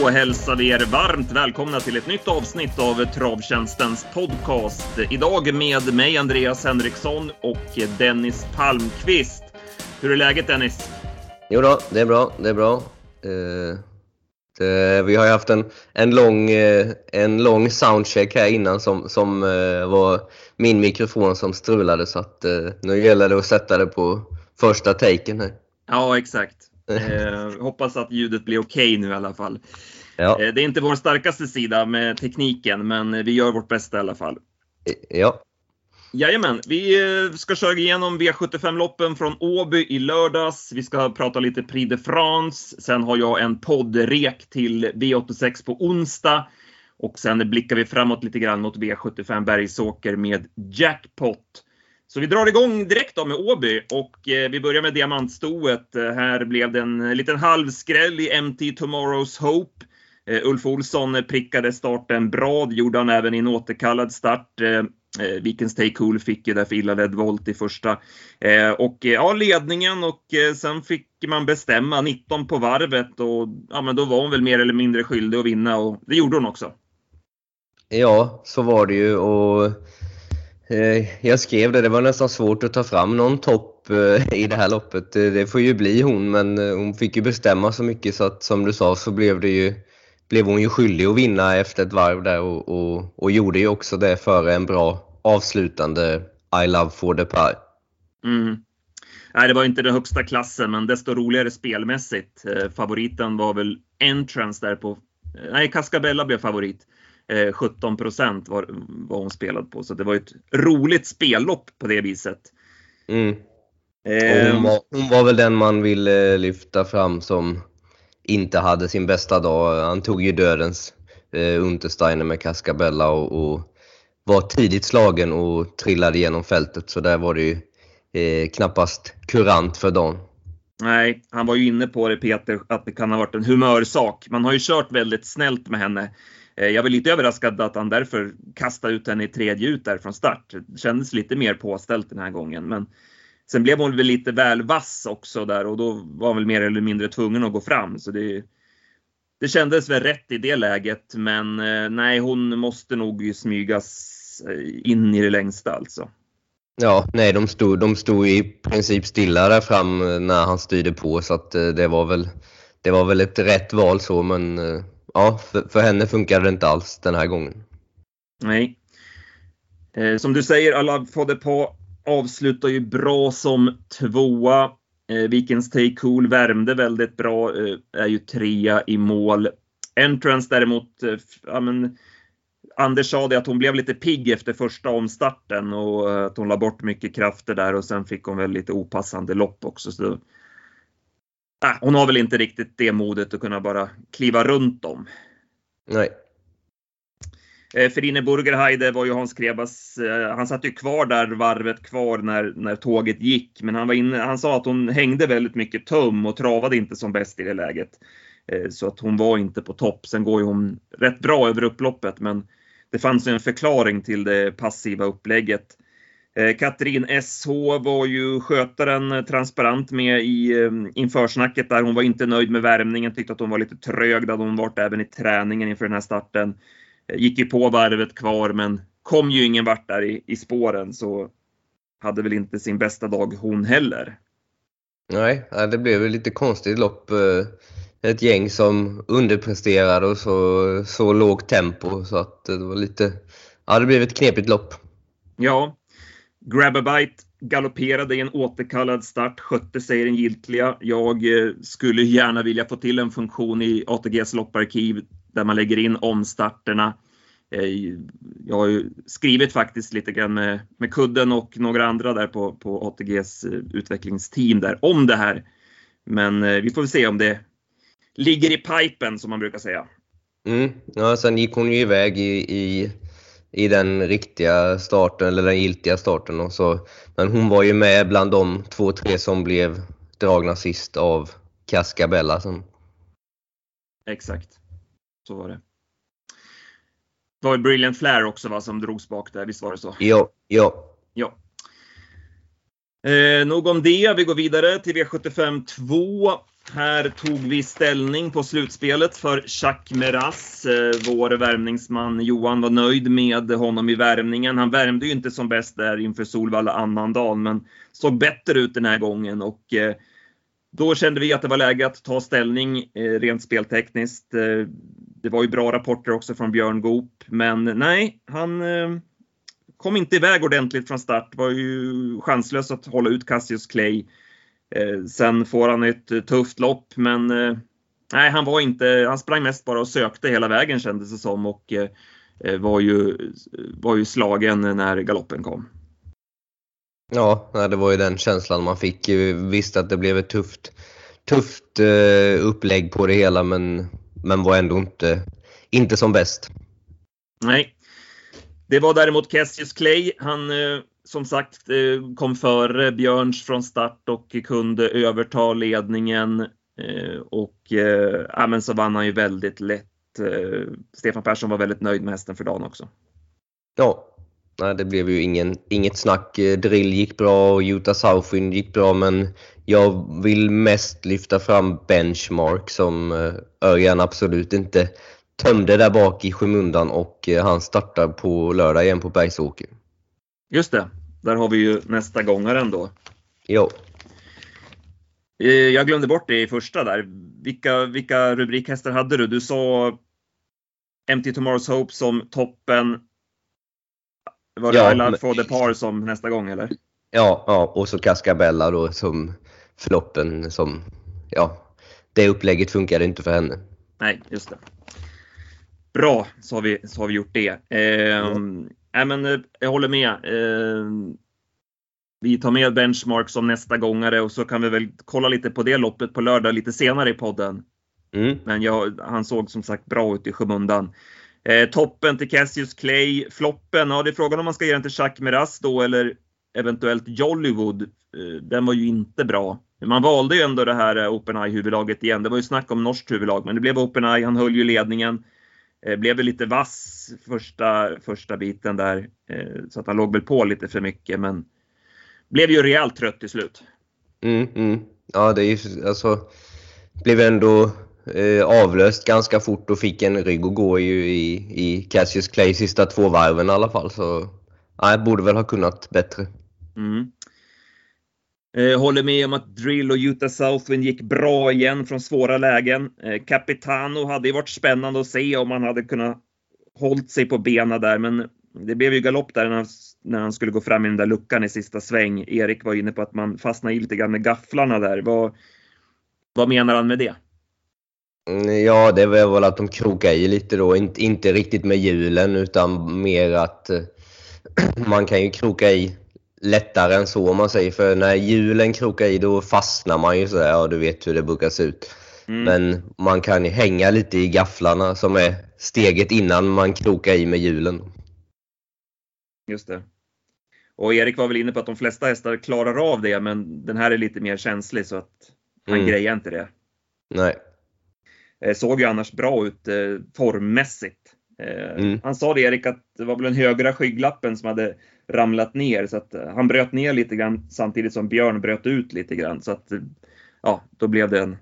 Då hälsar vi er varmt välkomna till ett nytt avsnitt av Travtjänstens podcast. Idag med mig Andreas Henriksson och Dennis Palmqvist. Hur är läget Dennis? Jo då, det är bra. Det är bra. Eh, det, vi har ju haft en, en, lång, eh, en lång soundcheck här innan som, som eh, var min mikrofon som strulade så att eh, nu gäller det att sätta det på första taken här. Ja, exakt. Eh, hoppas att ljudet blir okej okay nu i alla fall. Ja. Eh, det är inte vår starkaste sida med tekniken, men vi gör vårt bästa i alla fall. Ja. Jajamän, vi eh, ska köra igenom V75-loppen från Åby i lördags. Vi ska prata lite Prix de France. Sen har jag en poddrek till V86 på onsdag. Och sen blickar vi framåt lite grann mot V75 Bergsåker med Jackpot. Så vi drar igång direkt då med Åby och eh, vi börjar med diamantstoet. Eh, här blev det en eh, liten halvskräll i MT Tomorrow's Hope. Ulf Olsson prickade starten bra. Det gjorde han även i en återkallad start. Uh, Vikens Take Cool fick ju därför illa ledd volt i första. och ja, ledningen och sen fick man bestämma 19 på varvet och ja, men då var hon väl mer eller mindre skyldig att vinna och det gjorde hon också. Ja, så var det ju och Eh, jag skrev det, det var nästan svårt att ta fram någon topp eh, i det här loppet. Det får ju bli hon, men eh, hon fick ju bestämma så mycket så att som du sa så blev, det ju, blev hon ju skyldig att vinna efter ett varv där och, och, och gjorde ju också det före en bra avslutande I Love for the pie. Mm. Nej, det var inte den högsta klassen, men desto roligare spelmässigt. Favoriten var väl Entrance där på... Nej, Cascabella blev favorit. 17 eh, procent var, var hon spelad på. Så det var ett roligt spellopp på det viset. Mm. Eh, hon, var, hon, var, väl den man ville lyfta fram som inte hade sin bästa dag. Han tog ju dödens eh, Untersteiner med Cascabella och, och, var tidigt slagen och trillade genom fältet. Så där var det ju eh, knappast kurant för dagen. Nej, han var ju inne på det Peter, att det kan ha varit en humörsak. Man har ju kört väldigt snällt med henne. Eh, jag var lite överraskad att han därför kastade ut henne i tredje ut där från start. Det kändes lite mer påställt den här gången. Men sen blev hon väl lite väl vass också där och då var hon väl mer eller mindre tvungen att gå fram. Så det, det kändes väl rätt i det läget. Men eh, nej, hon måste nog smygas eh, in i det längsta alltså. Ja, nej, de stod, de stod i princip stilla där fram när han styrde på så att det var väl, det var väl ett rätt val så men ja, för, för henne funkade det inte alls den här gången. Nej. Eh, som du säger, alla Fodepa avslutar ju bra som tvåa. Eh, Vikens Take Cool värmde väldigt bra, eh, är ju trea i mål. Entrance däremot, eh, ja, men, Anders sa det att hon blev lite pigg efter första omstarten och eh, att hon la bort mycket krafter där och sen fick hon väl lite opassande lopp också. Så äh, hon har väl inte riktigt det modet att kunna bara kliva runt dem. Nej. Eh, Ferine Burgerheide var ju Hans Krebas, eh, han satt ju kvar där varvet kvar när, när tåget gick, men han, var inne, han sa att hon hängde väldigt mycket tum och travade inte som bäst i det läget. Eh, så att hon var inte på topp. Sen går ju hon rätt bra över upploppet, men det fanns en förklaring till det passiva upplägget. Eh, Katrin SH var ju skötaren eh, transparent med i eh, införsnacket där. Hon var inte nöjd med värmningen, tyckte att hon var lite trög. Det hade hon varit även i träningen inför den här starten. Gick ju på varvet kvar, men kom ju ingen vart där i, i spåren, så hade väl inte sin bästa dag hon heller. Nej, det blev ett lite konstigt lopp. Ett gäng som underpresterade och så, så lågt tempo så att det var lite, ja det blev ett knepigt lopp. Ja, Grababite galopperade i en återkallad start, skötte sig den giltiga. Jag eh, skulle gärna vilja få till en funktion i ATGs lopparkiv där man lägger in omstarterna. Eh, jag har ju skrivit faktiskt lite grann med, med kudden och några andra där på, på ATGs eh, utvecklingsteam där om det här. Men vi får väl se om det ligger i pipen som man brukar säga. Mm. Ja, sen gick hon ju iväg i, i i den riktiga starten, eller den giltiga starten. Och så, men hon var ju med bland de två, tre som blev dragna sist av Cascabella. Som... Exakt, så var det. Det var Brilliant Flair också va, som drogs bak där, visst var det så? Ja, ja. ja. Eh, nog om det. Vi går vidare till V75 2. Här tog vi ställning på slutspelet för Jacques Meras. Eh, vår värmningsman Johan var nöjd med honom i värmningen. Han värmde ju inte som bäst där inför Solvalla annandagen, men såg bättre ut den här gången och eh, då kände vi att det var läge att ta ställning eh, rent speltekniskt. Det var ju bra rapporter också från Björn Goop, men nej, han kom inte iväg ordentligt från start. Var ju chanslös att hålla ut Cassius Clay. Eh, sen får han ett eh, tufft lopp, men eh, nej, han var inte, han sprang mest bara och sökte hela vägen kändes det som och var ju, var ju slagen när galoppen kom. Ja, det var ju den känslan man fick. Visst att det blev ett tufft, tufft upplägg på det hela, men, men var ändå inte, inte som bäst. Nej. Det var däremot Cassius Clay. Han eh, som sagt eh, kom före Björns från start och kunde överta ledningen. Eh, och ja, men så vann han ju väldigt lätt. Stefan Persson var väldigt nöjd med hästen för dagen också. Ja, Nej, det blev ju ingen, inget snack. Drill gick bra och Utah Southwind gick bra men jag vill mest lyfta fram Benchmark som Örjan absolut inte tömde där bak i skymundan och han startar på lördag igen på Bergsåker. Just det. Där har vi ju nästa gångaren då. Jo. Eh, jag glömde bort det i första där. Vilka, vilka rubrikhästar hade du? Du sa Empty Tomorrow's Hope som toppen. Var det ja, Island for the Par som nästa gång eller? Ja, ja, och så Cascabella då som floppen som, ja, det upplägget funkade inte för henne. Nej, just det. Bra, så har vi, så har vi gjort det. Eh, mm. Nej, men eh, jag håller med. Eh, vi tar med Benchmark som nästa gångare och så kan vi väl kolla lite på det loppet på lördag lite senare i podden. Mm. Men jag, han såg som sagt bra ut i skymundan. Eh, toppen till Cassius Clay. Floppen, ja det är frågan om man ska ge den till Jacques Meras då eller eventuellt Jollywood. Eh, den var ju inte bra. Man valde ju ändå det här eh, OpenEye huvudlaget igen. Det var ju snack om norskt huvudlag, men det blev OpenEye. Han höll ju ledningen. Eh, blev väl lite vass första, första biten där, eh, så att han låg väl på lite för mycket, men blev ju rejält trött till slut. Mm, mm. Ja, det är ju alltså, blev ändå eh, avlöst ganska fort och fick en rygg att gå i, i, i Cassius Clay sista två varven i alla fall. Så ja, borde väl ha kunnat bättre. Mm. Eh, håller med om att Drill och Utah Southwind gick bra igen från svåra lägen. Eh, Capitano hade ju varit spännande att se om han hade kunnat hållit sig på benen där, men det blev ju galopp där när han, när han skulle gå fram i den där luckan i sista sväng. Erik var inne på att man fastnade i lite grann med gafflarna där. Vad, vad menar han med det? Mm, ja, det var väl att de krokar i lite då. Inte, inte riktigt med hjulen utan mer att eh, man kan ju kroka i lättare än så om man säger. För när hjulen krokar i då fastnar man ju sådär. Ja, du vet hur det brukar se ut. Mm. Men man kan hänga lite i gafflarna som är steget innan man krokar i med hjulen. Just det. Och Erik var väl inne på att de flesta hästar klarar av det, men den här är lite mer känslig så att han mm. grejar inte det. Nej. Eh, såg ju annars bra ut eh, formmässigt. Eh, mm. Han sa det Erik att det var väl den högra skygglappen som hade ramlat ner så att eh, han bröt ner lite grann samtidigt som Björn bröt ut lite grann så att eh, ja, då blev det en,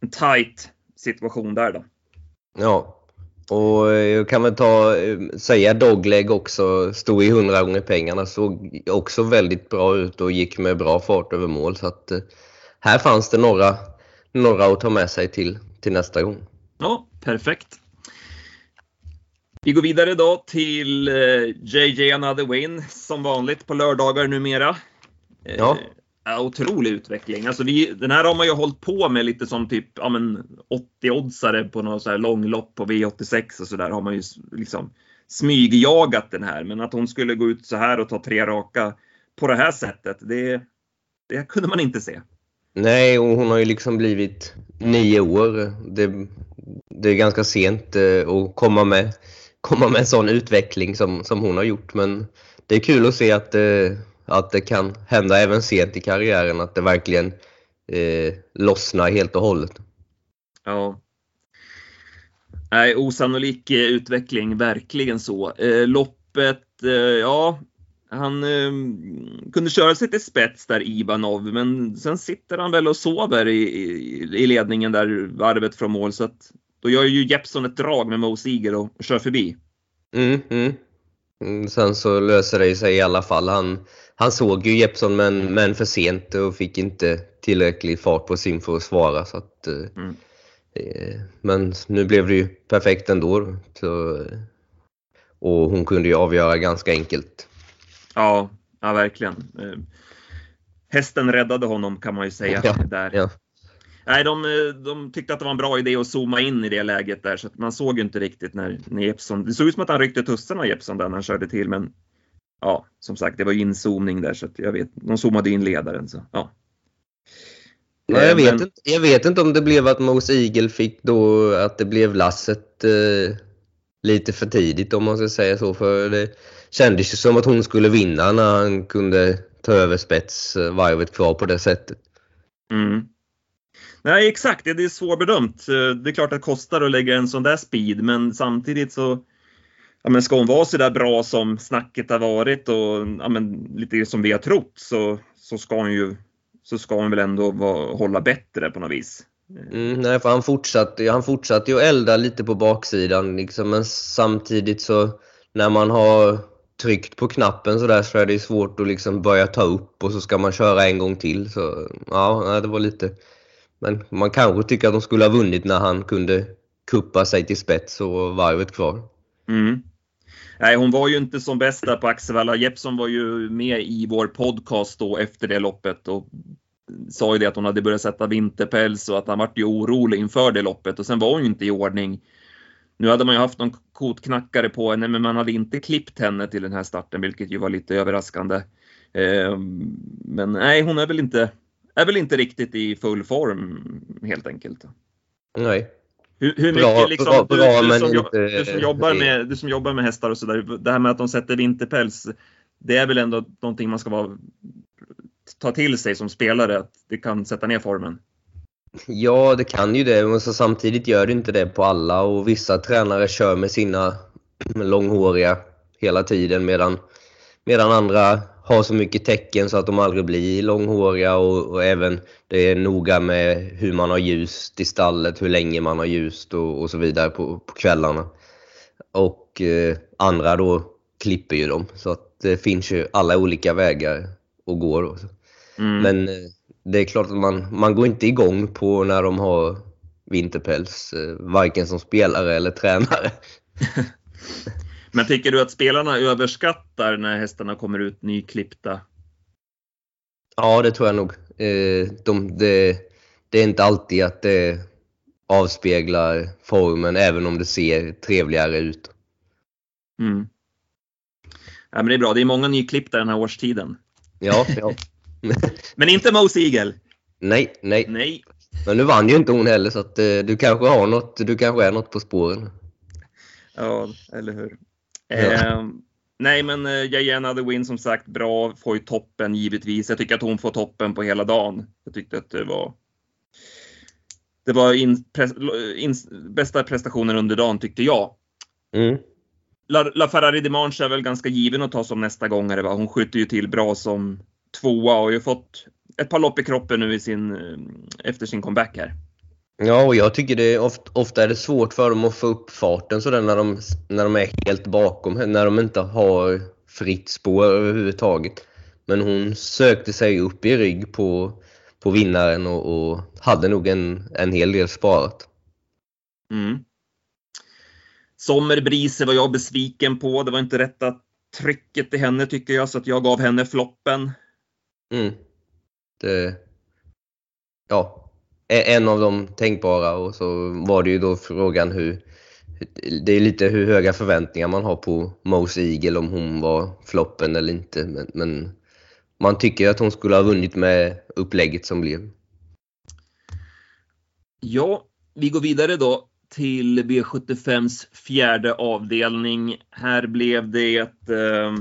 en tight situation där då. Ja, och jag kan väl ta, säga Dogleg också, stod i 100 gånger pengarna, såg också väldigt bra ut och gick med bra fart över mål. Så att här fanns det några, några att ta med sig till, till nästa gång. Ja, perfekt. Vi går vidare då till JJ eh, Another Win som vanligt på lördagar numera. Eh, ja. Eh, otrolig utveckling. Alltså vi, den här har man ju hållit på med lite som typ ja, 80-oddsare på något så här långlopp på V86 och så där har man ju liksom smygjagat den här. Men att hon skulle gå ut så här och ta tre raka på det här sättet, det, det kunde man inte se. Nej, och hon har ju liksom blivit nio år. Det, det är ganska sent att komma med komma med en sån utveckling som, som hon har gjort. Men det är kul att se att, eh, att det kan hända även sent i karriären, att det verkligen eh, lossnar helt och hållet. Ja. Nej, osannolik eh, utveckling, verkligen så. Eh, loppet, eh, ja, han eh, kunde köra sig till spets där Ivanov, men sen sitter han väl och sover i, i, i ledningen där varvet från mål. Så att då gör ju Jeppson ett drag med Mo Seager och, och kör förbi. Mm, mm. Mm, sen så löser det sig i alla fall. Han, han såg ju Jeppson men, men för sent och fick inte tillräcklig fart på sin för att svara. Så att, eh, mm. eh, men nu blev det ju perfekt ändå. Så, och hon kunde ju avgöra ganska enkelt. Ja, ja verkligen. Eh, hästen räddade honom kan man ju säga. Ja, där. Ja. Nej, de, de tyckte att det var en bra idé att zooma in i det läget där så att man såg ju inte riktigt när, när Jeppson, det såg ut som att han ryckte tussen Jeppson där när han körde till men ja, som sagt, det var inzoomning där så att jag vet, de zoomade in ledaren så ja. Ja, jag, vet men... inte, jag vet inte om det blev att Mose Eagle fick då att det blev lasset eh, lite för tidigt om man ska säga så. För det kändes ju som att hon skulle vinna när han kunde ta över spets eh, varvet kvar på det sättet. Mm. Nej, exakt. Det är svårbedömt. Eh, det är klart att det kostar att lägga en sån där speed, men samtidigt så ja, men ska hon vara så där bra som snacket har varit och ja, men, lite som vi har trott så, så ska hon ju så ska hon väl ändå vara, hålla bättre på något vis. Eh. Mm, nej, för han fortsatte, han fortsatte ju elda lite på baksidan liksom, men samtidigt så när man har tryckt på knappen så där så är det svårt att liksom börja ta upp och så ska man köra en gång till. Så ja, det var lite men man kanske tycker att de skulle ha vunnit när han kunde kuppa sig till spets och varvet kvar. Mm. Nej, hon var ju inte som bäst där på Axevalla. Jeppsson var ju med i vår podcast då efter det loppet och sa ju det att hon hade börjat sätta vinterpäls och att han vart ju orolig inför det loppet och sen var hon ju inte i ordning. Nu hade man ju haft någon kotknackare på henne, men man hade inte klippt henne till den här starten, vilket ju var lite överraskande. Ehm, men nej, hon är väl inte är väl inte riktigt i full form helt enkelt. Nej. Hur, hur mycket bra, liksom, bra, bra, du, du, som, inte, du, som jobbar med, du som jobbar med hästar och sådär, det här med att de sätter vinterpäls, det är väl ändå någonting man ska vara, ta till sig som spelare, att det kan sätta ner formen? Ja, det kan ju det, men så samtidigt gör det inte det på alla och vissa tränare kör med sina långhåriga hela tiden medan, medan andra har så mycket tecken så att de aldrig blir långhåriga och, och, även det är noga med hur man har ljust i stallet, hur länge man har ljust och, och så vidare på, på kvällarna. Och eh, andra då klipper ju dem så att det finns ju alla olika vägar att gå. Då. Mm. Men eh, det är klart att man, man går inte igång på när de har vinterpäls, eh, varken som spelare eller tränare. Men tycker du att spelarna överskattar när hästarna kommer ut nyklippta? Ja, det tror jag nog. Eh, de, det, det är inte alltid att det avspeglar formen, även om det ser trevligare ut. Mm. Ja, men det är bra. Det är många nyklippta den här årstiden. Ja, ja. men inte Mo Siegel. Nej, nej, nej. Men nu vann ju inte hon heller så att eh, du kanske har något, du kanske är något på spåren. Ja, eller hur. Eh, nej, men eh, Diana The Win som sagt bra, får ju toppen givetvis. Jag tycker att hon får toppen på hela dagen. Jag tyckte att det var det var in, pres, in, bästa prestationen under dagen tyckte jag. Mm. La, La Ferrari de Manche är väl ganska given att ta som nästa gångare. Va? Hon skjuter ju till bra som tvåa och har ju fått ett par lopp i kroppen nu i sin, eh, efter sin comeback här. Ja, och jag tycker det ofta, ofta är det svårt för dem att få upp farten sådär när de, när de är helt bakom, när de inte har fritt spår överhuvudtaget. Men hon sökte sig upp i rygg på, på vinnaren och, och hade nog en, en hel del sparat. Mm. Sommerbrise var jag besviken på. Det var inte rätta trycket i henne tycker jag, så att jag gav henne floppen. Mm. Det... Ja, en av de tänkbara och så var det ju då frågan hur det är lite hur höga förväntningar man har på Mose Eagle om hon var floppen eller inte. Men, men man tycker att hon skulle ha vunnit med upplägget som blev. Ja, vi går vidare då till V75s fjärde avdelning. Här blev det ett eh,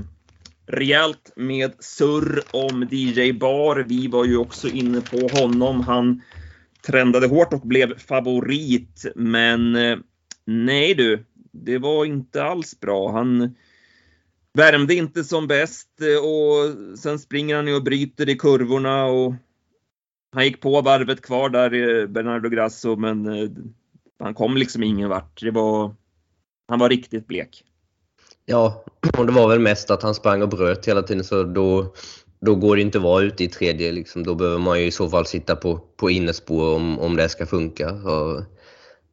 rejält med surr om DJ Bar. Vi var ju också inne på honom. Han trendade hårt och blev favorit. Men eh, nej du, det var inte alls bra. Han, Värmde inte som bäst eh, och sen springer han ju och bryter i kurvorna och han gick på varvet kvar där, eh, Bernardo Grasso, men han kom liksom ingen vart. Det var, han var riktigt blek. Ja, och det var väl mest att han sprang och bröt hela tiden så då, då går det inte att vara ute i tredje. Liksom. Då behöver man ju i så fall sitta på, på innespår om, om det ska funka. Och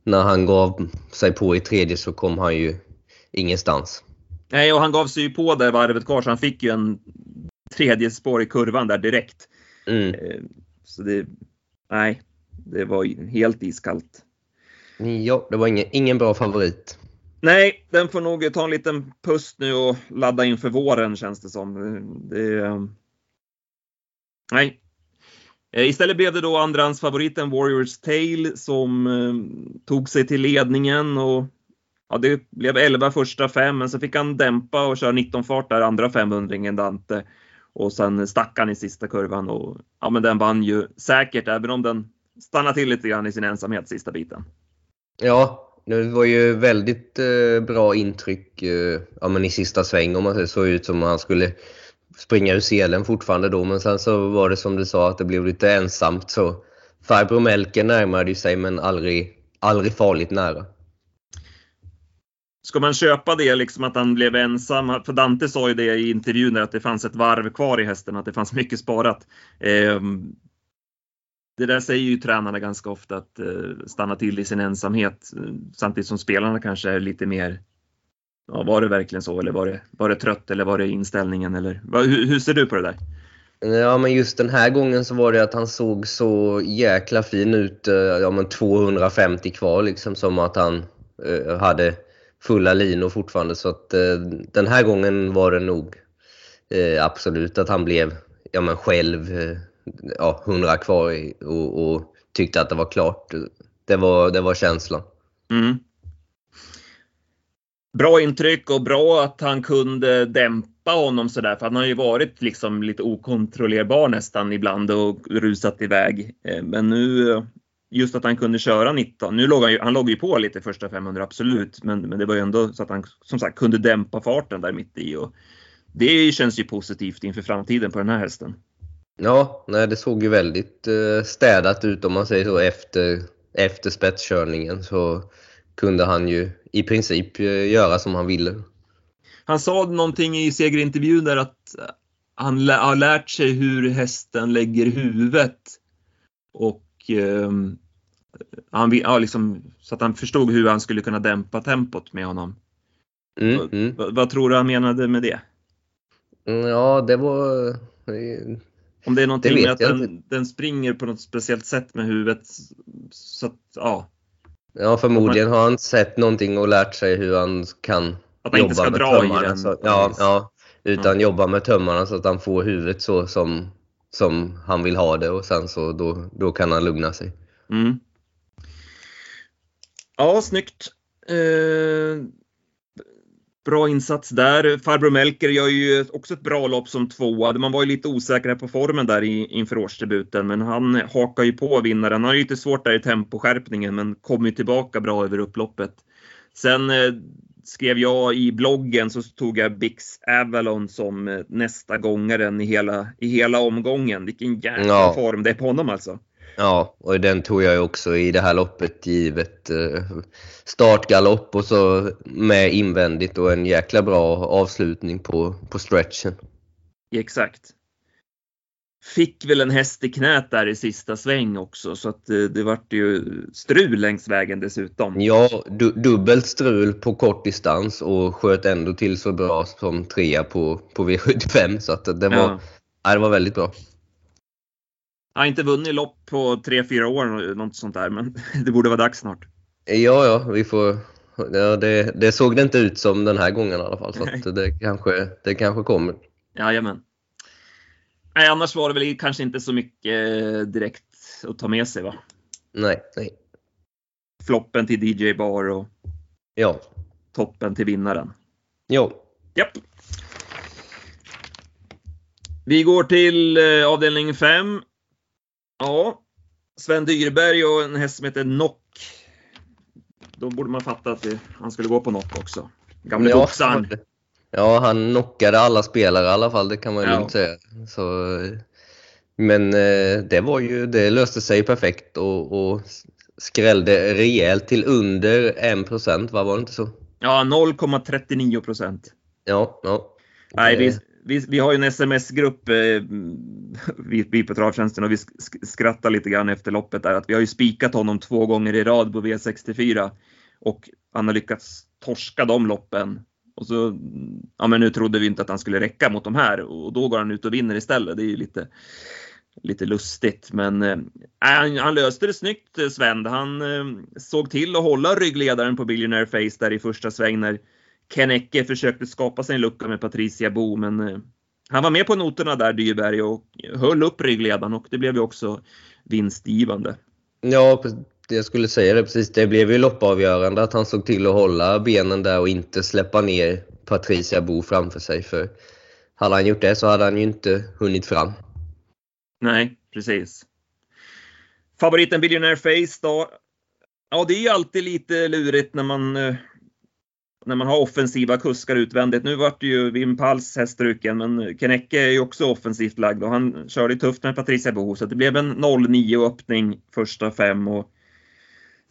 när han gav sig på i tredje så kom han ju ingenstans. Nej, och han gav sig ju på där varvet kvar så han fick ju en tredje spår i kurvan där direkt. Mm. Eh, så det, nej, det var helt iskallt. Ja, det var ingen, ingen bra favorit. Nej, den får nog ta en liten pust nu och ladda inför våren känns det som. Det, nej. Eh, istället blev det då andrahandsfavoriten Warriors Tale som eh, tog sig till ledningen och ja, det blev 11 första fem, men så fick han dämpa och köra 19 fart där andra 500 Dante. Och sen stack han i sista kurvan och ja, men den vann ju säkert, även om den stannade till lite grann i sin ensamhet sista biten. Ja, det var ju väldigt eh, bra intryck eh, ja, men i sista sväng om man säger så. ut som han skulle springa ur selen fortfarande då. Men sen så var det som du sa att det blev lite ensamt. Så farbror Melker närmade sig men aldrig, aldrig farligt nära. Ska man köpa det liksom att han blev ensam? För Dante sa ju det i intervjun att det fanns ett varv kvar i hästen, att det fanns mycket sparat. Eh, det där säger ju tränarna ganska ofta att eh, stanna till i sin ensamhet eh, samtidigt som spelarna kanske är lite mer Ja, var det verkligen så eller var det, var det trött eller var det inställningen eller hur, hur ser du på det där? Ja, men just den här gången så var det att han såg så jäkla fin ut. Eh, ja, men 250 kvar liksom som att han eh, hade fulla linor fortfarande. Så att eh, den här gången var det nog eh, absolut att han blev ja, men själv eh, ja, 100 kvar och, och, tyckte att det var klart. Det var, det var känslan. Mm. Bra intryck och bra att han kunde dämpa honom sådär, för han har ju varit liksom lite okontrollerbar nästan ibland och rusat iväg. Eh, men nu, just att han kunde köra 19, nu låg han ju, han låg ju på lite första 500 absolut, men, men det var ju ändå så att han som sagt kunde dämpa farten där mitt i och det känns ju positivt inför framtiden på den här hästen. Ja, nej, det såg ju väldigt eh, städat ut om man säger så efter, efter spetskörningen så kunde han ju i princip eh, göra som han ville. Han sa någonting i segerintervjun där att han har lärt sig hur hästen lägger huvudet och eh, han, ja, liksom, så att han förstod hur han skulle kunna dämpa tempot med honom. Mm, mm. Vad, tror du han menade med det? Mm, ja, det var om det är någonting med att den, den, springer på något speciellt sätt med huvudet. Så att, ja. Ja, förmodligen har han sett någonting och lärt sig hur han kan att han jobba inte ska med dra tömmarna. i den. Så, ja, ja, utan ja. jobba med tömmarna så att han får huvudet så som, som han vill ha det och sen så då, då kan han lugna sig. Mm. Ja, snyggt. Eh, Bra insats där. Farbror Melker gör ju också ett bra lopp som tvåa. Man var ju lite osäker på formen där inför årsdebuten, men han hakar ju på vinnaren. Han har ju lite svårt där i temposkärpningen, men kom ju tillbaka bra över upploppet. Sen eh, skrev jag i bloggen så tog jag Bix Avalon som eh, nästa gångaren i hela, i hela omgången. Vilken jäkla ja. form det är på honom alltså. Ja, och den tog jag också i det här loppet givet eh, startgalopp och så med invändigt och en jäkla bra avslutning på, på stretchen. Exakt. Fick väl en häst i knät där i sista sväng också så att det, eh, det vart ju strul längs vägen dessutom. Ja, du, dubbelt strul på kort distans och sköt ändå till så bra som trea på, på V75 så att det var, ja det var väldigt bra. Jag har inte vunnit lopp på 3-4 år, något sånt där, men det borde vara dags snart. Ja, ja, vi får... Ja, det, det såg det inte ut som den här gången i alla fall, så det, kanske, det kanske kommer. Jajamän. Nej, annars var det väl kanske inte så mycket direkt att ta med sig, va? Nej, nej. Floppen till DJ Bar och ja. toppen till vinnaren. Jo. Japp. Vi går till eh, avdelning 5. Ja, Sven Dyrberg och en häst som heter Nock. Då borde man fatta att det, han skulle gå på Nock också. Gamle ja, boxaren. Ja, han knockade alla spelare i alla fall, det kan man ju Ja. lugnt säga. Så, men eh, det, var ju, det löste sig perfekt och, och skrällde rejält till under 1%, va? var det inte så? Ja, 0,39 procent. Ja, ja. Nej, Det- vi, vi, har ju en sms-grupp, eh, vi, vi på Travtjänsten, och vi skrattar lite grann efter loppet där. Att vi har ju spikat honom två gånger i rad på V64 och han har lyckats torska de loppen. Och så, ja men nu trodde vi inte att han skulle räcka mot de här och då går han ut och vinner istället. Det är ju lite, lite lustigt, men eh, han, han löste det snyggt eh, Sven. Han eh, såg till att hålla ryggledaren på Billionaire Face där i första sväng när Ken Ecke försökte skapa sig en lucka med Patricia Bo, men eh, han var med på noterna där Dyberg och höll upp ryggledaren och det blev ju också vinstgivande. Ja, jag skulle säga det precis. Det blev ju loppavgörande att han såg till att hålla benen där och inte släppa ner Patricia Bo framför sig. För hade han gjort det så hade han ju inte hunnit fram. Nej, precis. Favoriten Billionaire Face då? Ja, det är ju alltid lite lurigt när man eh, när man har offensiva kuskar utvändigt. Nu vart det ju Wim Pals hästruken, men Kenecke är ju också offensivt lagd och han körde ju tufft med Patricia Bo, så det blev en 0-9 öppning första fem och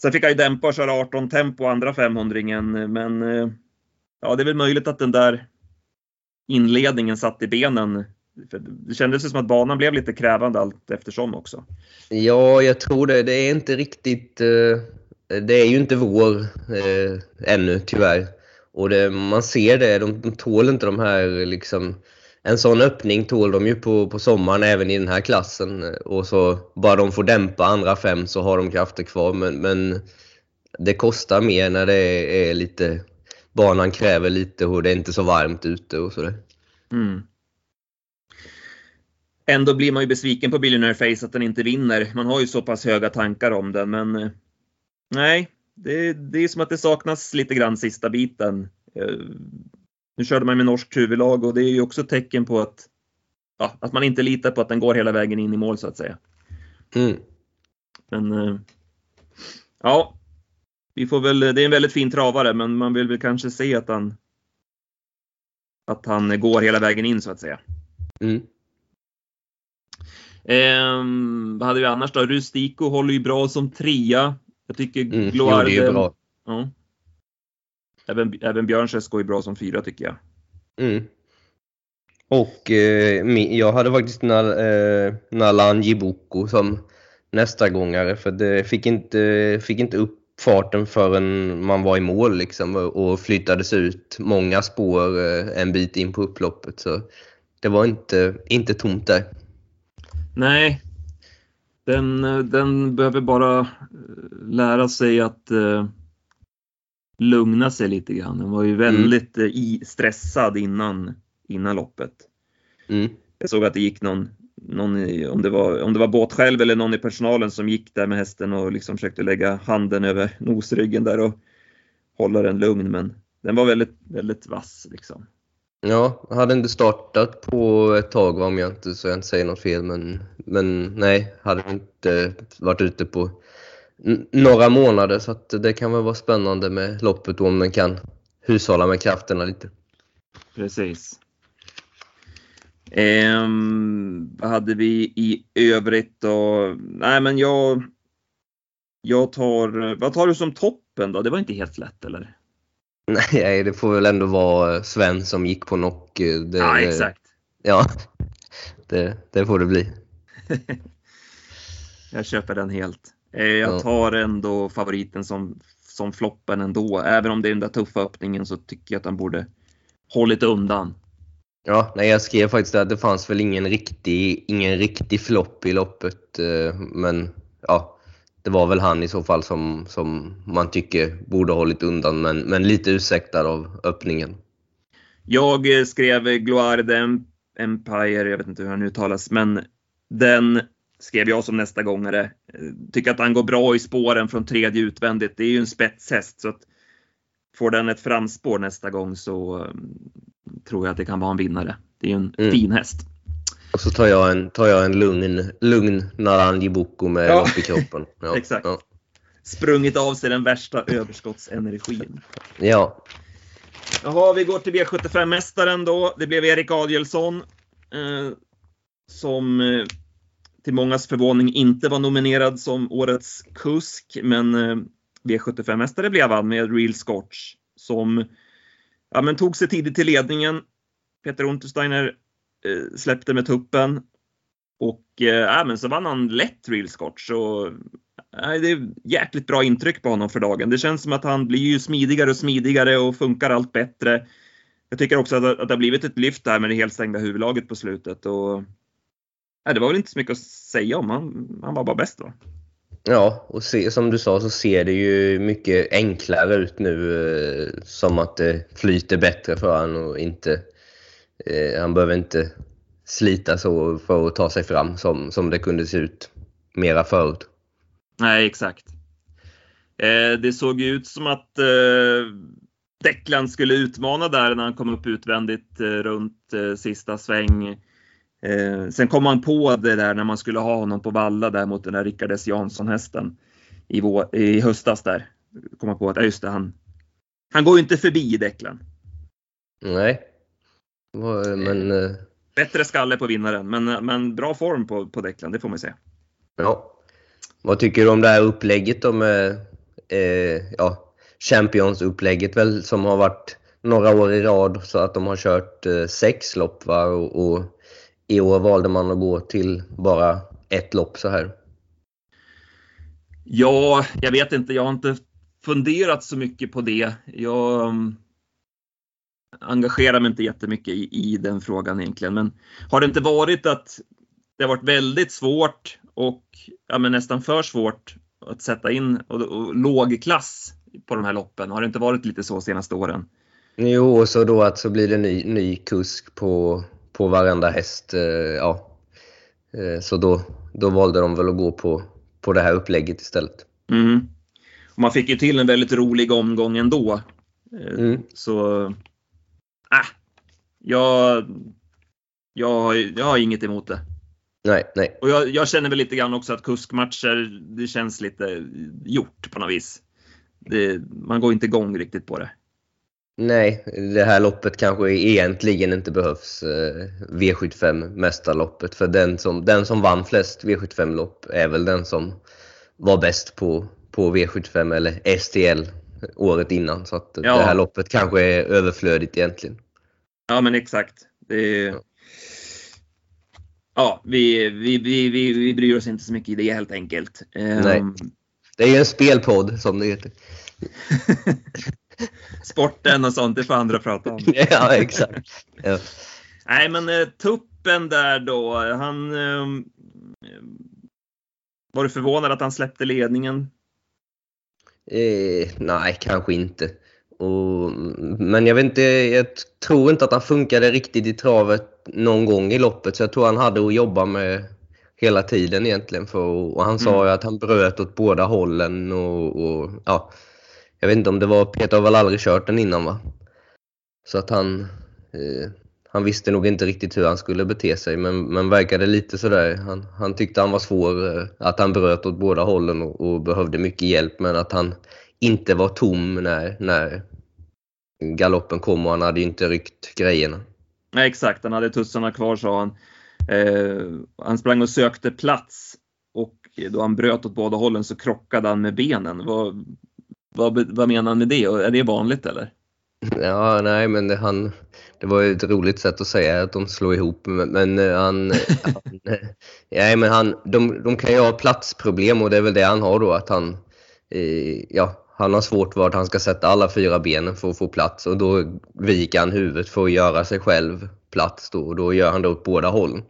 sen fick han ju dämpa och köra 18 tempo andra 500 men eh, ja, det är väl möjligt att den där inledningen satt i benen. Det kändes ju som att banan blev lite krävande allt eftersom också. Ja, jag tror det. Det är inte riktigt... Eh, det är ju inte vår eh, ännu, tyvärr. Och det, man ser det, de, de tål inte de här liksom... En sån öppning tål de ju på, på sommaren även i den här klassen. Och så bara de får dämpa andra fem så har de krafter kvar. Men, men det kostar mer när det är, är lite... Banan kräver lite och det är inte så varmt ute och sådär. Mm. Ändå blir man ju besviken på Billionaire Face att den inte vinner. Man har ju så pass höga tankar om den, men eh, nej, det, det är som att det saknas lite grann sista biten. Eh, Nu körde man med norskt huvudlag och det är ju också tecken på att, ja, att man inte litar på att den går hela vägen in i mål så att säga. Mm. Men eh, ja, vi får väl, det är en väldigt fin travare, men man vill väl kanske se att han att han går hela vägen in så att säga. Mm. Ehm, vad hade vi annars då? Rustico håller ju bra som trea. Jag tycker Mm. Jo, Gloire... det är bra. Ja. Även, även Björnses går ju bra som fyra tycker jag. Mm. Och eh, jag hade faktiskt Nal, eh, Nalan Jiboko som nästa gångare för det fick inte, fick inte upp farten förrän man var i mål liksom och flyttades ut många spår eh, en bit in på upploppet. Så det var inte, inte tomt där. Nej, den, eh, den behöver bara eh, lära sig att eh, lugna sig lite grann. Den var ju väldigt eh, i, stressad innan, innan loppet. Mm. Jag såg att det gick någon, någon i, om, det var, om det var båtsjälv eller någon i personalen som gick där med hästen och liksom försökte lägga handen över nosryggen där och hålla den lugn. Men den var väldigt, väldigt vass liksom. Ja, hade inte startat på ett tag om jag inte, så jag inte säger något fel. Men, men nej, hade inte varit ute på några månader. Så att det kan väl vara spännande med loppet om den kan hushålla med krafterna lite. Precis. Ehm, vad hade vi i övrigt då? Nej, men jag. Jag tar. Vad tar du som toppen då? Det var inte helt lätt eller? Nej, det får väl ändå vara Sven som gick på knock. eh, Det, Ja, det- exakt. Ja, det, det får det bli. Jag köper den helt. Eh, jag Ja. tar ändå favoriten som, som floppen ändå. Även om det är den där tuffa öppningen så tycker jag att han borde hållit undan. Ja, nej, jag skrev faktiskt att det fanns väl ingen riktig, ingen riktig flopp i loppet. eh, Men ja, det var väl han i så fall som, som man tycker borde ha hållit undan. Men, men lite ursäktad av öppningen. Jag eh, skrev Gloire Empire, jag vet inte hur han uttalas, men den skrev jag som nästa gångare. Eh, Tycker att han går bra i spåren från tredje utvändigt. Det är ju en spetshäst så att får den ett framspår nästa gång så eh, tror jag att det kan vara en vinnare. Det är ju en Mm. fin häst. Och så tar jag en, tar jag en lugn, lugn Naranji Boko med Ja. lopp i kroppen. Ja, Exakt. Ja. Sprungit av sig den värsta överskottsenergin. ja. Jaha, vi går till V75-mästaren då. Det blev Erik Adielsson. Eh, som eh, till mångas förvåning inte var nominerad som årets kusk, men eh, V75-mästare blev han med Real Scotch som ja, men tog sig tidigt till ledningen. Peter Untersteiner Eh, släppte med tuppen och äh, men så vann han lätt Real Scotch. Eh, och, äh, det är jäkligt bra intryck på honom för dagen. Det känns som att han blir ju smidigare och smidigare och funkar allt bättre. Jag tycker också att, att det har blivit ett lyft där med det helstängda huvudlaget på slutet. Och, äh, det var väl inte så mycket att säga om. Han, han var bara bäst va? Ja, och se, som du sa så ser det ju mycket enklare ut nu. Eh, som att det flyter bättre för honom och inte... Eh, han behöver inte slita så för att ta sig fram som, som det kunde se ut mera förut. Nej, exakt. Eh, det såg ut som att eh, Declan skulle utmana där när han kom upp utvändigt eh, runt eh, sista sväng. Eh, sen kom man på det där när man skulle ha honom på valla där mot den där Rickard S Jansson-hästen i, i höstas där. Kom man på att, ja just det, han, han går ju inte förbi Declan. Nej. Men... Eh, Bättre skalle på vinnaren, men, men bra form på, på Declan, det får man säga. Ja. Vad tycker du om det här upplägget då med eh, ja, Champions-upplägget väl som har varit några år i rad så att de har kört eh, sex lopp va? Och, och, i år valde man att gå till bara ett lopp så här. Ja, jag vet inte. Jag har inte funderat så mycket på det. Jag um, engagerar mig inte jättemycket i, i den frågan egentligen. Men har det inte varit att det har varit väldigt svårt och ja, nästan för svårt att sätta in och, och låg klass på de här loppen? Har det inte varit lite så senaste åren? Jo, och så då att så blir det ny, ny kusk på, på varenda häst. Eh, ja. Eh, så då, då valde de väl att gå på, på det här upplägget istället. Mm. Man fick ju till en väldigt rolig omgång ändå. Eh, mm. Så, äh, jag, jag, jag har inget emot det. Nej, nej. Och jag, jag, känner väl lite grann också att kuskmatcher, det känns lite gjort på något vis. Det, man går inte igång riktigt på det. Nej, det här loppet kanske egentligen inte behövs. Eh, V75 mästarloppet. För den som, den som vann flest V75-lopp är väl den som var bäst på, på V75 eller STL året innan. Så att ja. det här loppet kanske är överflödigt egentligen. Ja men exakt. Är, ja, vi, vi, vi, vi, vi bryr oss inte så mycket i det helt enkelt. Nej. Um, det är ju en spelpodd som det heter. Sporten och sånt, det får andra prata om. ja, exakt. Ja. Nej, men eh, tuppen där då. Han... Eh, var du förvånad att han släppte ledningen? Eh, nej, kanske inte. Och, men jag vet inte, jag tror inte att han funkade riktigt i travet någon gång i loppet. Så jag tror han hade att jobba med hela tiden egentligen. För, och han sa mm. ju att han bröt åt båda hållen. Och, och, ja, Jag vet inte om det var, Peter har väl aldrig kört den innan va? Så att han, eh, han visste nog inte riktigt hur han skulle bete sig. Men, men verkade lite sådär. Han, han tyckte han var svår, eh, att han bröt åt båda hållen och, och behövde mycket hjälp. Men att han inte var tom när, när galoppen kom och han hade inte ryckt grejerna. Nej exakt, han hade tussarna kvar sa han. Eh, han sprang och sökte plats och då han bröt åt båda hållen så krockade han med benen. Vad, vad, vad menar han med det? Är det vanligt eller? Ja, nej, men det, han, det var ett roligt sätt att säga att de slår ihop. Men, men eh, han, han, nej, men han, de, de kan ju ha platsproblem och det är väl det han har då. Att han, eh, ja, han har svårt vart han ska sätta alla fyra benen för att få plats och då viker han huvudet för att göra sig själv plats då och då gör han det åt båda hållen.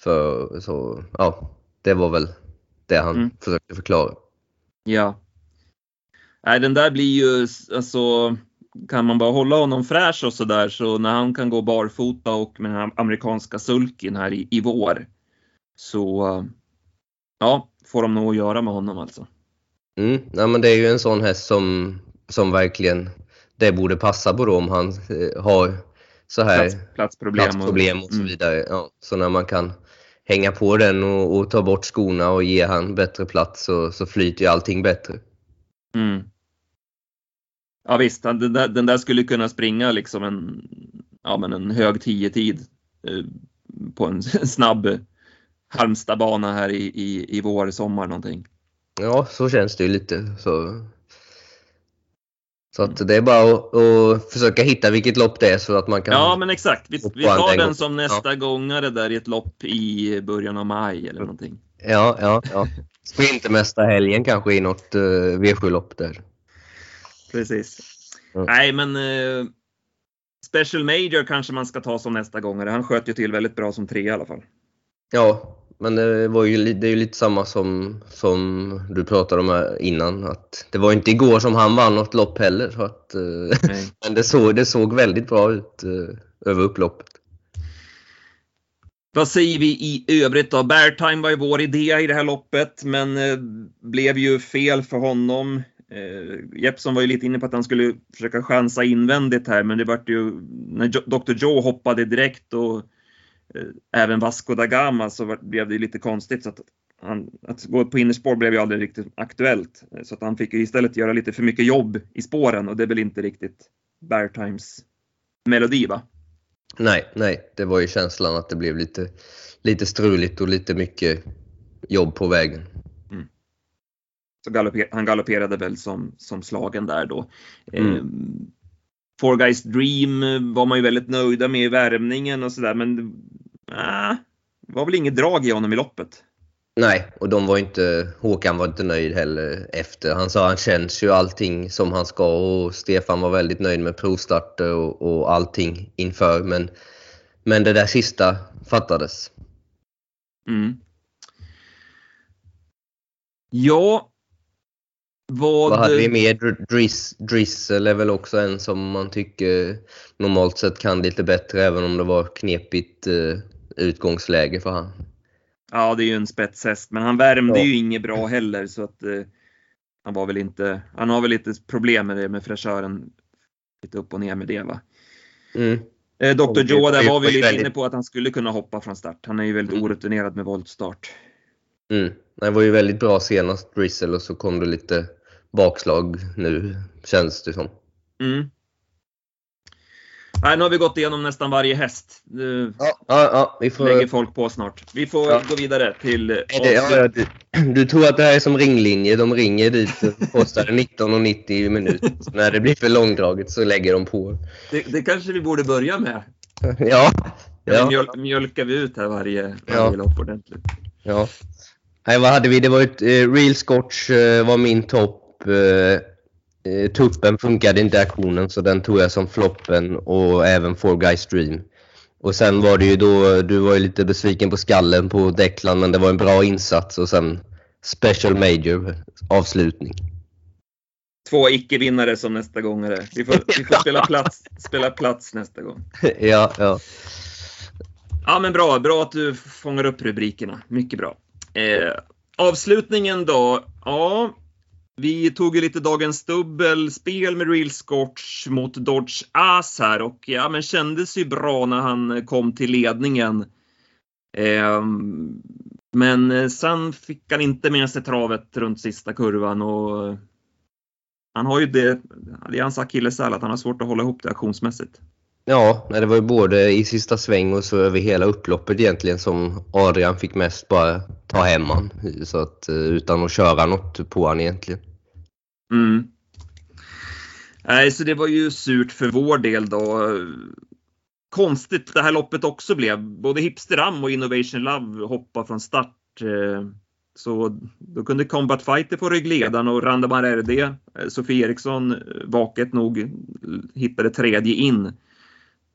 För, så, ja, det var väl det han mm. försökte förklara. Ja. Nej, den där blir ju, alltså, kan man bara hålla honom fräsch och sådär så när han kan gå barfota och med den här amerikanska sulken här i, i vår så, ja, får de nog att göra med honom alltså. Mm, ja, men det är ju en sån häst som, som verkligen det borde passa på då om han eh, har så här Plats, platsproblem, platsproblem och, och så mm. vidare. Ja, så när man kan hänga på den och, och, ta bort skorna och ge han bättre plats så, så flyter ju allting bättre. Mm. Ja visst, den där, den där skulle kunna springa liksom en, ja, men en hög 10-tid eh, på en snabb Halmstadbana här i, i, i vår, sommar någonting. Ja, så känns det ju lite. Så, så att det är bara att, att försöka hitta vilket lopp det är så att man kan... Ja, men exakt. Vi, vi tar den som nästa ja. gångare där i ett lopp i början av maj eller någonting. Ja, ja, ja. Sprintermästarhelgen kanske i något uh, V7-lopp där. Precis. Ja. Nej, men uh, Special Major kanske man ska ta som nästa gångare. Han sköt ju till väldigt bra som tre i alla fall. Ja, men det, var ju, det är ju lite samma som, som du pratade om här innan. Att det var inte igår som han vann något lopp heller. Så att, eh, men det såg, det såg väldigt bra ut uh, över upploppet. Vad säger vi i övrigt då? Beartime var ju vår idé i det här loppet, men eh, blev ju fel för honom. Eh, Jeppson var ju lite inne på att han skulle försöka chansa invändigt här, men det vart ju när Dr. Joe hoppade direkt och eh, även Vasco da Gama så blev det lite konstigt så att han, att gå på innerspår blev ju aldrig riktigt aktuellt. Eh, så att han fick ju istället göra lite för mycket jobb i spåren och det är väl inte riktigt Beartimes melodi va? Nej, nej, det var ju känslan att det blev lite, lite struligt och lite mycket jobb på vägen. Så galopper, han galopperade väl som, som slagen där då. Mm. Eh, Four Guys Dream var man ju väldigt nöjda med i värmningen och sådär men det var väl inget drag i honom i loppet. Nej, och de var inte, Håkan var inte nöjd heller efter. Han sa han känns ju allting som han ska och Stefan var väldigt nöjd med provstarter och, och allting inför. Men, men det där sista fattades. Mm. Ja. Vad... Vad hade vi mer? Driss, Drissel är väl också en som man tycker normalt sett kan lite bättre även om det var knepigt eh, utgångsläge för han. Ja, det är ju en spetshäst, men han värmde ja. ju inget bra heller så att eh, han var väl inte, han har väl lite problem med det med fräschören. Lite upp och ner med det va. Mm. Eh, Dr. Joe, där var vi lite inne på att han skulle kunna hoppa från start. Han är ju väldigt mm. orutinerad med voltstart. Mm. Det var ju väldigt bra senast, Drizzle, och så kom det lite bakslag nu, känns det som. Mm. Nej, nu har vi gått igenom nästan varje häst. Nu ja, ja, ja, vi får... lägger folk på snart. Vi får ja. gå vidare till... Det, ja, du, du, tror att det här är som ringlinje. De ringer dit och kostar 19,90 i minut. När det blir för långdraget så lägger de på. Det, det kanske vi borde börja med. Ja. ja. Mjöl, mjölkar vi ut här varje, varje ja. lopp ordentligt. Ja. Nej, vad hade vi? Det var ett eh, Real Scotch eh, var min topp. Eh, Eh, tuppen funkade inte i aktionen så den tog jag som floppen och även Four Guys Dream. Och sen var det ju då, du var ju lite besviken på skallen på Declan men det var en bra insats och sen Special Major avslutning. Två icke-vinnare som nästa gångare. Vi får, vi får spela, plats, spela plats nästa gång. Ja, ja. Ja men bra, bra att du fångar upp rubrikerna. Mycket bra. Eh, avslutningen då? Ja, vi tog ju lite dagens dubbelspel med Real Scotch mot Dodge As här och ja, men kändes ju bra när han kom till ledningen. Ehm, eh, men sen fick han inte med sig travet runt sista kurvan och eh, han har ju det, det är hans akilleshäl att han har svårt att hålla ihop det aktionsmässigt. Ja, det var ju både i sista sväng och så över hela upploppet egentligen som Adrian fick mest bara ta hem han. Så att, eh, utan att köra något på han egentligen. Mm. Nej, så det var ju surt för vår del då. Konstigt det här loppet också blev. Både Hipsteram och Innovation Love hoppade från start. Eh, så då kunde Combat Fighter få ryggledaren och Randamar RD, eh, Sofie Eriksson, vaket nog hittade tredje in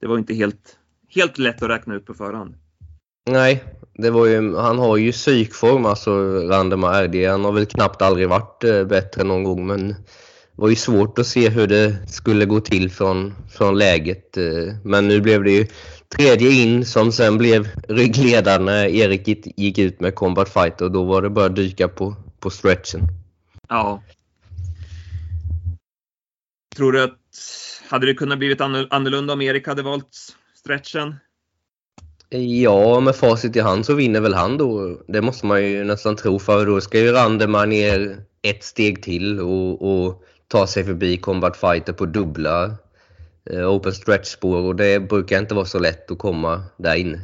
det var inte helt, helt lätt att räkna ut på förhand. Nej, det var ju, han har ju psykform, alltså Randemar RD. Han har väl knappt aldrig varit eh, bättre någon gång, men det var ju svårt att se hur det skulle gå till från, från läget. Eh. Men nu blev det ju tredje in som sen blev ryggledaren när Erik gick ut med Combat Fighter och då var det bara att dyka på, på stretchen. Ja. Tror du att hade det kunnat blivit annorlunda om Erik hade valt stretchen? Ja, med facit i hand så vinner väl han då. Det måste man ju nästan tro för då ska ju Randemar ner ett steg till och, och ta sig förbi Combat Fighter på dubbla eh, open stretch-spår och det brukar inte vara så lätt att komma där inne.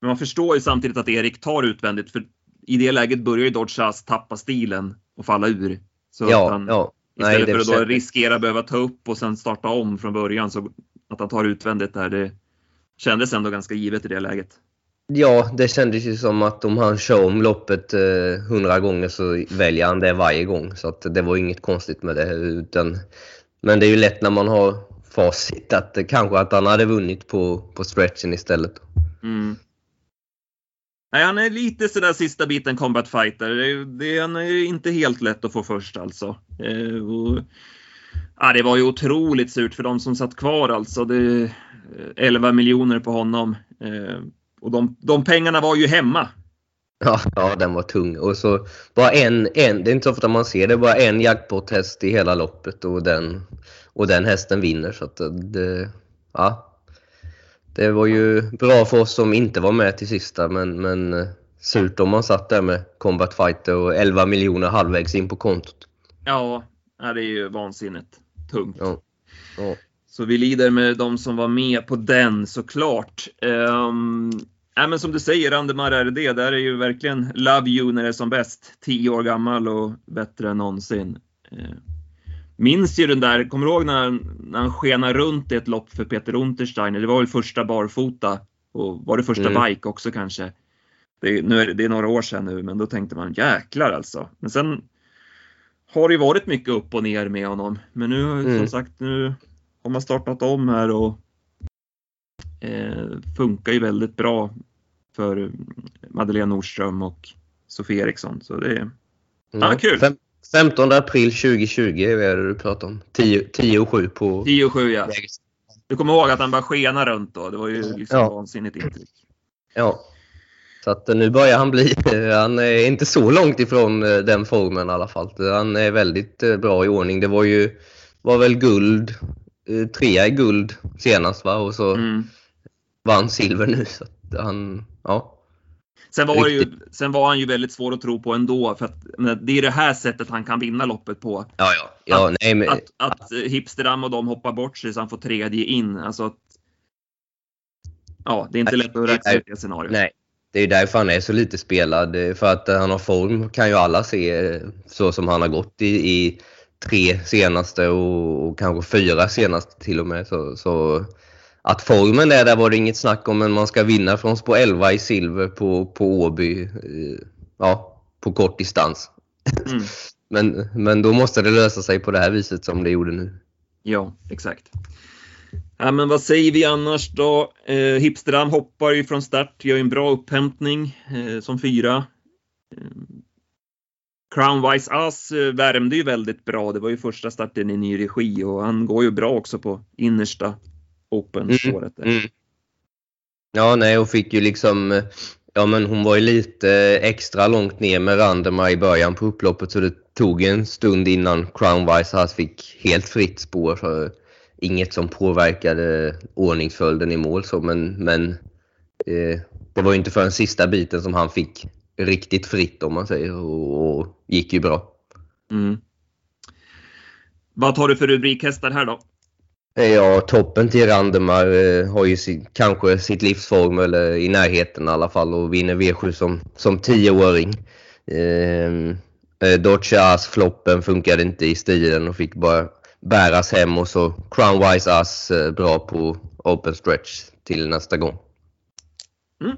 Men man förstår ju samtidigt att Erik tar utvändigt för i det läget börjar ju Dodge tappa stilen och falla ur. Så ja, han, ja. Istället Nej, för att då riskera att behöva ta upp och sen starta om från början så att han tar utvändigt där, det kändes ändå ganska givet i det läget. Ja, det kändes ju som att om han kör om loppet eh, hundra eh, gånger så väljer han det varje gång. Så att det var inget konstigt med det. Utan, men det är ju lätt när man har facit att kanske att han hade vunnit på, på stretchen istället. Mm. Nej, han är lite sådär sista biten combat fighter. Det, det, han är inte helt lätt att få först alltså. Eh, och, ja, det var ju otroligt surt för de som satt kvar alltså. Det, eh, 11 miljoner på honom. Eh, och de, de pengarna var ju hemma. Ja, ja, den var tung. Och så bara en, en, det är inte så ofta man ser det, bara en jackpot-häst i hela loppet och den, och den hästen vinner. Så att det, ja, det var ju bra för oss som inte var med till sista, men, men eh, surt om man satt där med Combat Fighter och 11 miljoner halvvägs in på kontot. Ja, det är ju vansinnigt tungt. Ja. Ja. Så vi lider med de som var med på den såklart. Um, äh, men som du säger, Andemar RD, där är ju verkligen Love You när det är som bäst. 10 år gammal och bättre än någonsin. Uh, minns ju den där, kommer du ihåg när, när han skenar runt i ett lopp för Peter Untersteiner? Det var väl första barfota och var det första mm. bike också kanske? Det, nu är, det är några år sedan nu, men då tänkte man jäklar alltså. Men sen har det ju varit mycket upp och ner med honom. Men nu mm. som sagt, nu har man startat om här och eh, funkar ju väldigt bra för Madeleine Nordström och Sofie Eriksson. Så det är mm. ja, kul. Fem, 15 april 2020 är det du pratar om. 10, och 7 på... 10 och 7 ja. Du kommer ihåg att han bara skena runt då? Det var ju liksom ja. vansinnigt intryck. Ja. Så att nu börjar han bli, han är inte så långt ifrån eh, den formen i alla fall. Han är väldigt eh, bra i ordning. Det var ju, var väl guld, eh, trea i guld senast va? Och så mm. vann silver nu. Så han, ja. Sen var, ju, sen var han ju väldigt svår att tro på ändå för att det är det här sättet han kan vinna loppet på. Ja, ja. ja att, nej, men... att, att Hipsterdam och de hoppar bort sig så han får tredje in. Alltså att, ja, det är inte nej, lätt att räkna ut det scenariot. Nej, det är därför han är så lite spelad. För att han har form kan ju alla se så som han har gått i, i tre senaste och, och kanske fyra senaste till och med. Så, så att formen är där var det inget snack om, men man ska vinna från spår 11 i silver på, på Åby, eh, ja, på kort distans. Mm. men, men då måste det lösa sig på det här viset som det gjorde nu. Ja, exakt. Ja, men vad säger vi annars då? Eh, Hipsterdam hoppar ju från start, gör en bra upphämtning eh, som fyra. Eh, Crownwise Ass eh, värmde ju väldigt bra. Det var ju första starten i ny regi och han går ju bra också på innersta Open-spåret. Mm, mm. Ja, nej, hon fick ju liksom Ja men hon var ju lite extra långt ner med Randema i början på upploppet så det tog en stund innan Crownwise House fick helt fritt spår. Så inget som påverkade ordningsföljden i mål så men, men eh, det var ju inte förrän sista biten som han fick riktigt fritt om man säger och, och gick ju bra. Mm. Vad tar du för rubrikhästar här då? Ja, toppen till Randemar eh, har ju sin, kanske sitt livsform eller i närheten i alla fall och vinner V7 som, som tioåring. Ehm, eh, Dodge As-floppen funkade inte i stilen och fick bara bäras hem och så Crownwise As eh, bra på open stretch till nästa gång. Mm.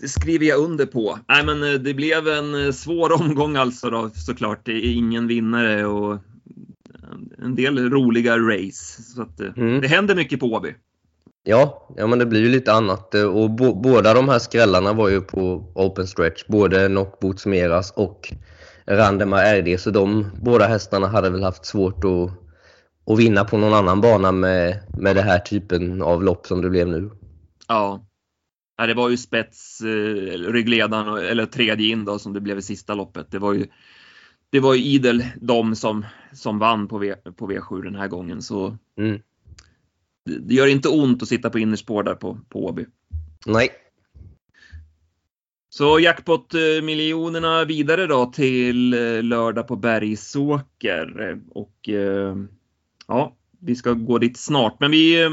Det skriver jag under på. Nej, men eh, det blev en svår omgång alltså då såklart. Det är ingen vinnare och en del roliga race. Så att, eh, mm. Det händer mycket på Åby. Ja, ja, men det blir ju lite annat. Eh, och båda de här skrällarna var ju på open stretch. Både Knockboots Meras och Randema RD. Så de båda hästarna hade väl haft svårt att, att vinna på någon annan bana med, med den här typen av lopp som det blev nu. Ja. ja det var ju spets, eh, ryggledaren, eller tredje in då som det blev i sista loppet. Det var ju det var ju idel de som, som vann på, v, på V7 den här gången. Så mm. det, det, gör inte ont att sitta på innerspår där på, på Åby. Nej. Så jackpot-miljonerna vidare då till lördag på Bergsåker. Och ja, vi ska gå dit snart. Men vi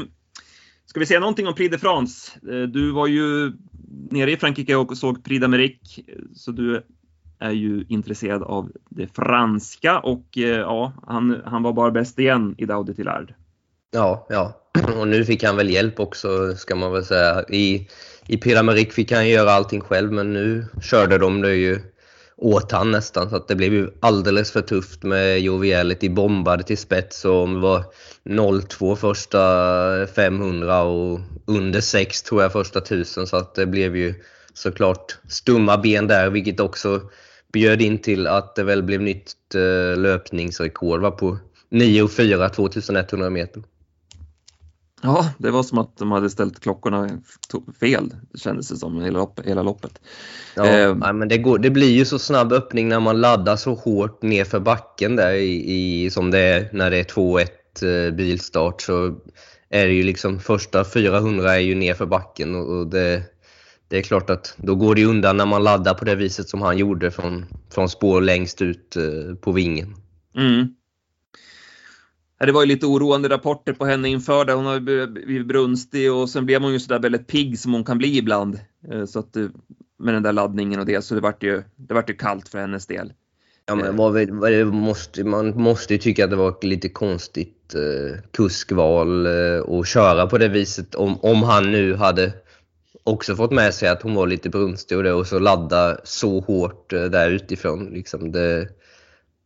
ska vi säga någonting om Prix de France? Du var ju nere i Frankrike och såg Prix d'Amérique, så du är ju intresserad av det franska och eh, ja, han, han var bara bäst igen i Daudi Tillard. Ja, ja. Och nu fick han väl hjälp också ska man väl säga. I, i Pyrameric fick han göra allting själv men nu körde de det ju åt han nästan så att det blev ju alldeles för tufft med Joviality bombade till spets och om det var 0-2 första 500 och under 6 tror jag första 1000 så att det blev ju såklart stumma ben där vilket också bjöd in till att det väl blev nytt eh, löpningsrekord va, på 9.4 2100 meter. Ja, det var som att de hade ställt klockorna fel, kändes det som, hela, lopp, hela loppet. Ja, eh, men det, går, det blir ju så snabb öppning när man laddar så hårt nerför backen där i, i som det är när det är 2-1 eh, bilstart så är det ju liksom första 400 är ju nerför backen och, och det, det är klart att då går det undan när man laddar på det viset som han gjorde från, från spår längst ut eh, på vingen. Mm. Det var ju lite oroande rapporter på henne inför det. Hon har blivit brunstig och sen blev hon ju sådär väldigt pigg som hon kan bli ibland. Eh, så att, med den där laddningen och det, så det vart ju, det vart ju kallt för hennes del. Ja, men vad, måste, man måste ju tycka att det var lite konstigt eh, kuskval eh, att köra på det viset. Om, om han nu hade också fått med sig att hon var lite brunstig och det och så ladda så hårt eh, där utifrån. Liksom det,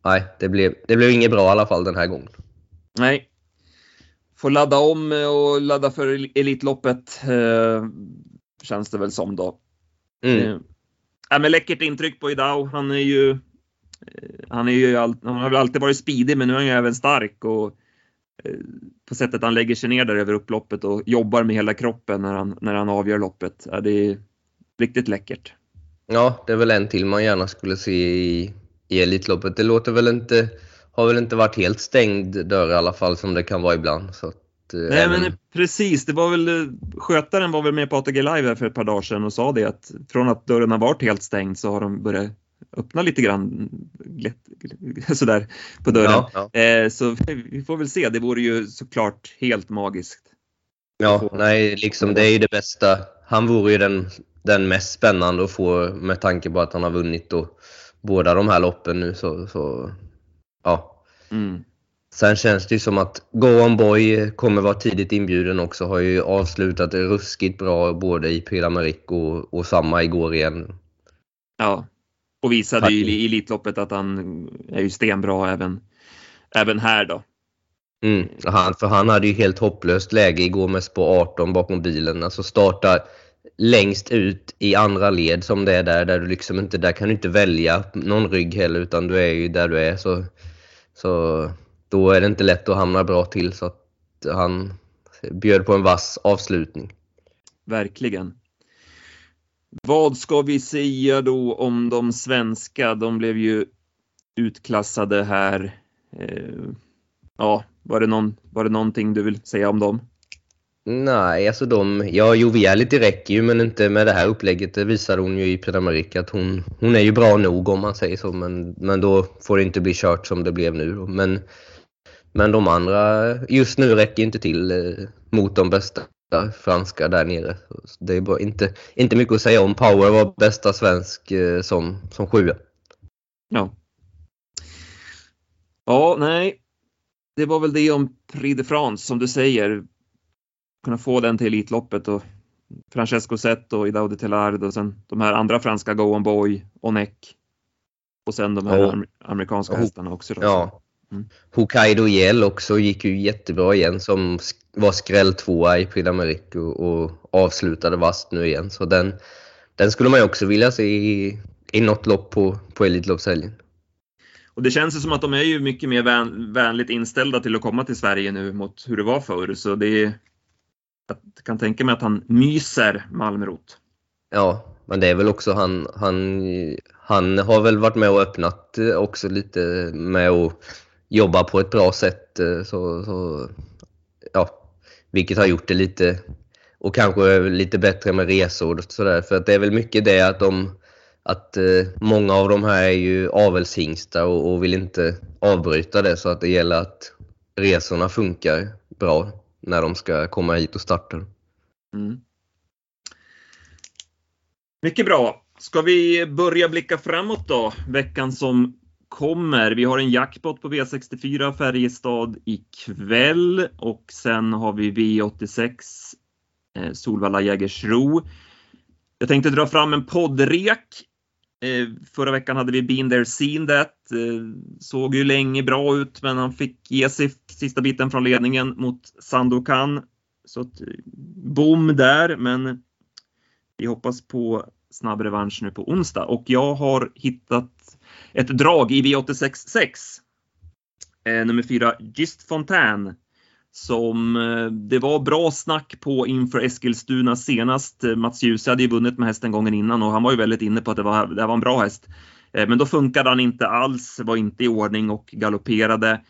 nej, det blev, det blev inget bra i alla fall den här gången. Nej. Får ladda om och ladda för Elitloppet eh, känns det väl som då. Mm. Eh, ja, men läckert intryck på Idao. Han är ju eh, han, är ju all, han har väl alltid varit speedig men nu är han ju även stark och eh, på sättet han lägger sig ner där över upploppet och jobbar med hela kroppen när han, när han avgör loppet. Ja, det är riktigt läckert. Ja, det är väl en till man gärna skulle se i, i Elitloppet. Det låter väl inte har väl inte varit helt stängd dörr i alla fall som det kan vara ibland. Så att, eh, Nej även... men precis, det var väl eh, skötaren var väl med på ATG Live för ett par dagar sedan och sa det att från att dörren har varit helt stängd så har de börjat öppna lite grann sådär på dörren. Ja, ja. Eh, så vi får väl se, det vore ju såklart helt magiskt. Ja, nej, liksom det är ju det bästa. Han vore ju den, den mest spännande att få med tanke på att han har vunnit och båda de här loppen nu. Så, så ja. Mm. Sen känns det ju som att Go On Boy kommer vara tidigt inbjuden också. Har ju avslutat ruskigt bra både i Pyrameric och, och samma igår igen. Ja, och visade ju i Elitloppet att han är ju stenbra även, även här då. Mm, han, för han hade ju helt hopplöst läge igår med spår 18 bakom bilen. Alltså starta längst ut i andra led som det är där, där du liksom inte, där kan du inte välja någon rygg heller utan du är ju där du är. Så så då är det inte lätt att hamna bra till så att han bjöd på en vass avslutning. Verkligen. Vad ska vi säga då om de svenska? De blev ju utklassade här. Eh, ja, var det, någon, var det någonting du vill säga om dem? Nej, alltså de, ja Joviality räcker ju men inte med det här upplägget. Det visar hon ju i Prix att hon, hon är ju bra nog om man säger så. Men, men då får det inte bli kört som det blev nu. Men, men de andra just nu räcker inte till eh, mot de bästa franska där nere. Det är bara inte, inte mycket att säga om. Power var bästa svensk eh, som, som sjua. Ja. Ja, nej. Det var väl det om Prix de France som du säger kunna få den till Elitloppet och Francesco Zet och Idaudi Tellard och sen de här andra franska Go On Boy och Neck. Och sen de här oh. amerikanska hästarna också. Då. Ja. Mm. Hokkaido Gel också gick ju jättebra igen som var skräll tvåa i Prix d'Amérique och, avslutade vast nu igen. Så den, den skulle man ju också vilja se i, i något lopp på, på Elitloppshelgen. Och det känns som att de är ju mycket mer vän, vänligt inställda till att komma till Sverige nu mot hur det var förr. Så det är, jag kan tänka mig att han myser Malmrot. Ja, men det är väl också han, han, han har väl varit med och öppnat också lite med att jobba på ett bra sätt. Eh, så, så, ja, vilket har gjort det lite och kanske lite bättre med resor och sådär. För att det är väl mycket det att de, att eh, många av de här är ju avelshingstar och, och vill inte avbryta det så att det gäller att resorna funkar bra när de ska komma hit och starta. Mm. Mycket bra. Ska vi börja blicka framåt då? Veckan som kommer. Vi har en jackpot på V64 Färjestad ikväll och sen har vi V86 eh, Solvalla Jägersro. Jag tänkte dra fram en poddrek. Eh, förra veckan hade vi Been there, seen that. Eh, såg ju länge bra ut, men han fick ge sig sista biten från ledningen mot Sandokan. Så att, eh, bom där, men vi hoppas på snabb revansch nu på onsdag och jag har hittat ett drag i V866. Eh, nummer fyra, Gist Fontaine. Som eh, det var bra snack på inför Eskilstuna senast. Eh, Mats Djuse hade ju vunnit med hästen gången innan och han var ju väldigt inne på att det var, det var en bra häst. Eh, men då funkade han inte alls, var inte i ordning och galopperade.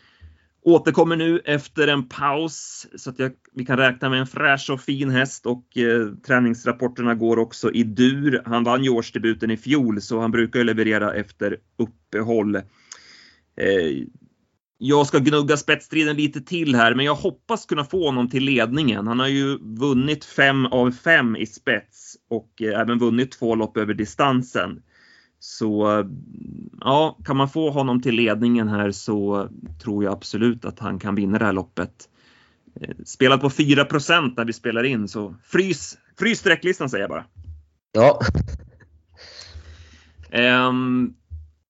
Återkommer nu efter en paus så att jag, vi kan räkna med en fräsch och fin häst och eh, träningsrapporterna går också i dur. Han vann ju årsdebuten i fjol så han brukar leverera efter uppehåll. Eh, jag ska gnugga spetsstriden lite till här, men jag hoppas kunna få honom till ledningen. Han har ju vunnit fem av fem i spets och eh, även vunnit två lopp över distansen. Så ja, kan man få honom till ledningen här så tror jag absolut att han kan vinna det här loppet. Eh, spelat på 4% när vi spelar in så frys, frys sträcklistan säger jag bara. Ja. Um,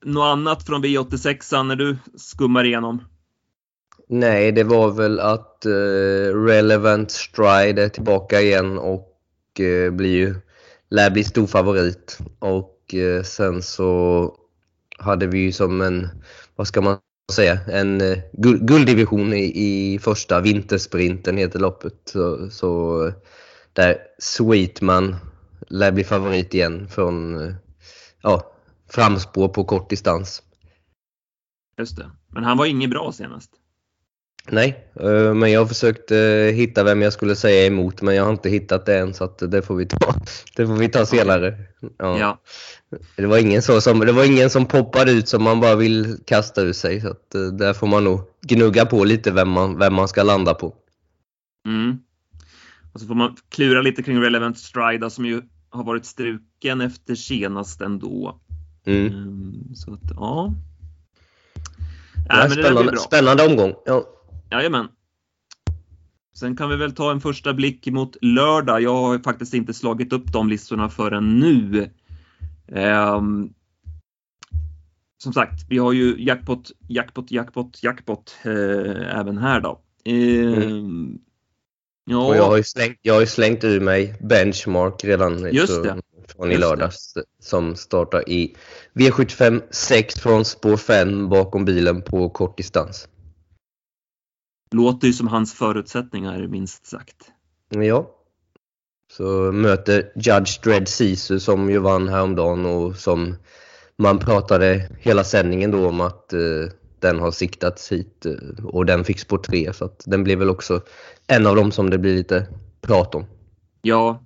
något annat från V86 när du skummar igenom? Nej, det var väl att uh, Relevant Stride är tillbaka igen och uh, blir ju, lär bli stor favorit. Och och eh, sen så hade vi ju som en, vad ska man säga, en eh, gulddivision i, i första vintersprinten heter loppet. Så, så eh, där Sweetman lär bli favorit igen från ja, framspår på kort distans. Just det. Men han var inget bra senast. Nej, eh, men jag försökte hitta vem jag skulle säga emot men jag har inte hittat det än så det får vi ta, det får vi ta senare. Ja. ja. Det, var ingen så som, det var ingen som poppade ut som man bara vill kasta ur sig så eh, där får man nog gnugga på lite vem man, vem man ska landa på. Mm. Och så får man klura lite kring Relevant Strida som ju har varit struken efter senast ändå. Mm. Mm, så att, ja. Ja, spännande, spännande omgång. Ja. Jajamän. Sen kan vi väl ta en första blick mot lördag. Jag har faktiskt inte slagit upp de listorna förrän nu. Um, som sagt, vi har ju jackpot, jackpot, jackpot, jackpot eh, även här då. Eh, mm. ja. Och jag har, ju slängt, jag har ju slängt ur mig benchmark redan Just det. från i lördags det. som startar i V75 6 från spår 5 bakom bilen på kort distans. Låter ju som hans förutsättningar minst sagt. Ja. Så möter Judge Dredd Sisu som ju vann häromdagen och som man pratade hela sändningen då om att uh, den har siktats hit uh, och den fick spår 3 så att den blir väl också en av dem som det blir lite prat om. Ja.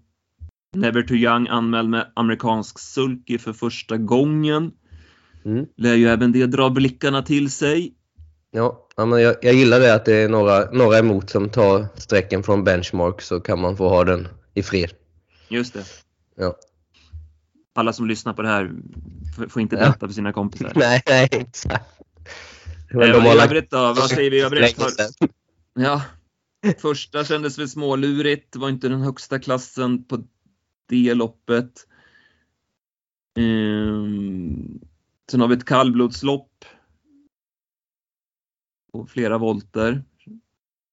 Never Too Young anmäld med amerikansk sulky för första gången. Mm. Lär ju även det dra blickarna till sig. Ja, ja men jag, jag gillar det att det är några, några emot som tar strecken från benchmark så kan man få ha den i fred. Just det. Ja. Alla som lyssnar på det här får inte berätta ja. för sina kompisar. nej, nej, exakt. Men eh, I övrigt då? Vad säger vi i övrigt? Ja. Första kändes väl smålurigt. Det var inte den högsta klassen på det loppet. Um, sen har vi ett kallblodslopp på flera volter.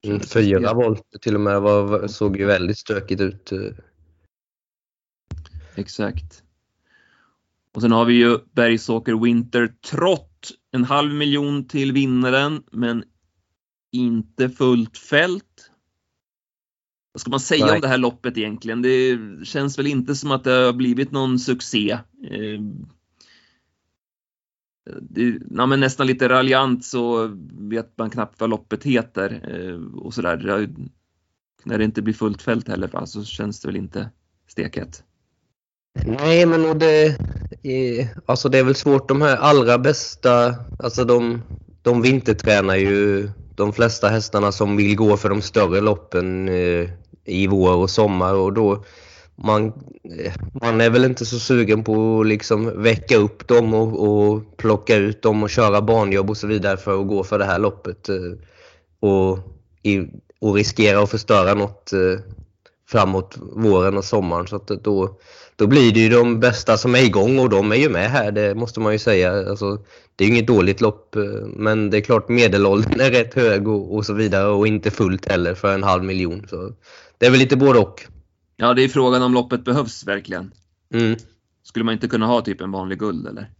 Mm, fyra volter till och med var, såg ju väldigt stökigt ut. Exakt. Och sen har vi ju Bergsåker Winter Trott. En halv miljon till vinnaren, men inte fullt fält. Vad ska man säga Nej. om det här loppet egentligen? Det känns väl inte som att det har blivit någon succé. Ja, men nästan lite raljant så vet man knappt vad loppet heter eh, och sådär. När det inte blir fullt fält heller så känns det väl inte steket. Nej, men det, är, Alltså det är väl svårt de här allra bästa, alltså de, de vintertränar ju de flesta hästarna som vill gå för de större loppen eh, i vår och sommar och då man, eh, man är väl inte så sugen på att liksom väcka upp dem och, och plocka ut dem och köra banjobb och så vidare för att gå för det här loppet eh, och, och riskera att förstöra något eh, framåt våren och sommaren så att då, då blir det ju de bästa som är igång och de är ju med här, det måste man ju säga. Alltså, det är ju inget dåligt lopp men det är klart medelåldern är rätt hög och, och så vidare och inte fullt heller för en halv miljon. Så det är väl lite både och. Ja, det är frågan om loppet behövs verkligen. Mm. Skulle man inte kunna ha typ en vanlig guld eller?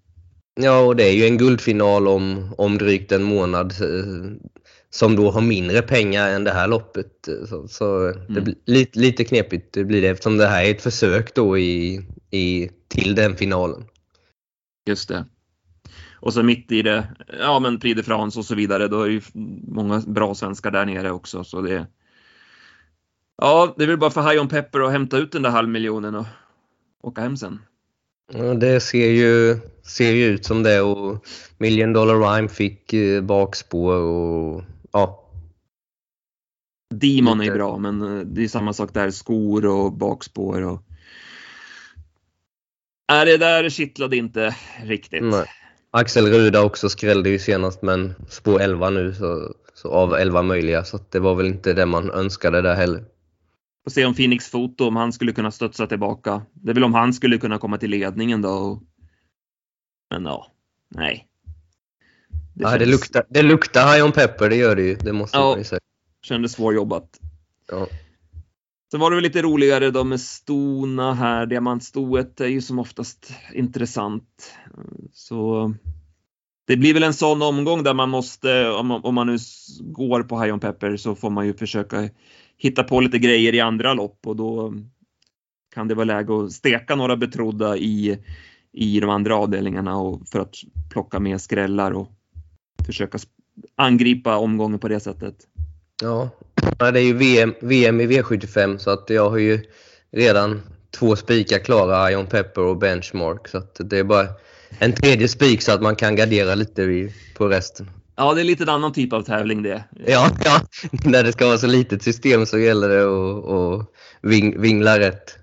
Ja, och det är ju en guldfinal om, om drygt en månad eh, som då har mindre pengar än det här loppet. eh, Så, så det Mm. blir lite, lite knepigt det blir det eftersom det här är ett försök då i, i, till den finalen. Just det. Och så mitt i det, ja men Prix de France och så vidare, då är ju många bra svenskar där nere också. Så det, ja, det är väl bara för High on Pepper att hämta ut den där halvmiljonen och åka hem sen. Ja, det ser ju, ser ju ut som det och Million Dollar Rhyme fick eh, bakspår och ja. Demon är bra, men eh, det är samma sak där, skor och bakspår och... Nej, det där kittlade inte riktigt. Nej. Axel Ruda också skrällde ju senast men spår 11 nu så, så av 11 möjliga så det var väl inte det man önskade där heller. Får se om Phoenix Foto, om han skulle kunna studsa tillbaka. Det är väl om han skulle kunna komma till ledningen då. Men ja, nej. Det, ja, det, kändes, luktar, det luktar High on Pepper, det gör det ju. Det måste Ja. man ju säga. kändes svårjobbat. Ja. Sen var det väl lite roligare då med stona här. Diamantstoet är ju som oftast intressant. Så det blir väl en sån omgång där man måste, om man, nu går på High on Pepper så får man ju försöka hitta på lite grejer i andra lopp och då kan det vara läge att steka några betrodda i, i de andra avdelningarna och för att plocka med skrällar och försöka angripa omgången på det sättet. Ja. det är ju VM, VM i V75 så att jag har ju redan två spikar klara, Ion Pepper och Benchmark. Så att det är bara en tredje spik så att man kan gardera lite på resten. Ja, det är lite en annan typ av tävling det. Ja, ja. när det ska vara så litet system så gäller det att, att ving, vingla rätt.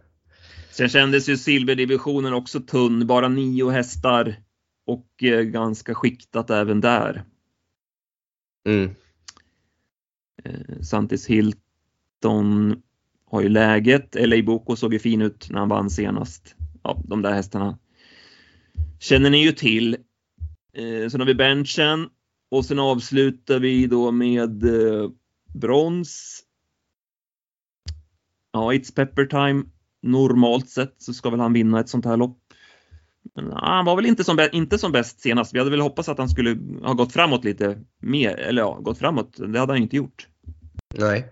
Sen kändes ju silverdivisionen också tunn, bara nio hästar och eh, ganska skiktat även där. Mm. Eh, Santis Hilton har ju läget. LA Boko såg ju fin ut när han vann senast. Ja, de där hästarna känner ni ju till. Eh, sen har vi benchen och sen avslutar vi då med eh, brons. Ja, It's Pepper Time. Normalt sett så ska väl han vinna ett sånt här lopp. Men ja, han var väl inte som, inte som bäst senast. Vi hade väl hoppats att han skulle ha gått framåt lite mer. Eller ja, gått framåt. Det hade han inte gjort. Nej.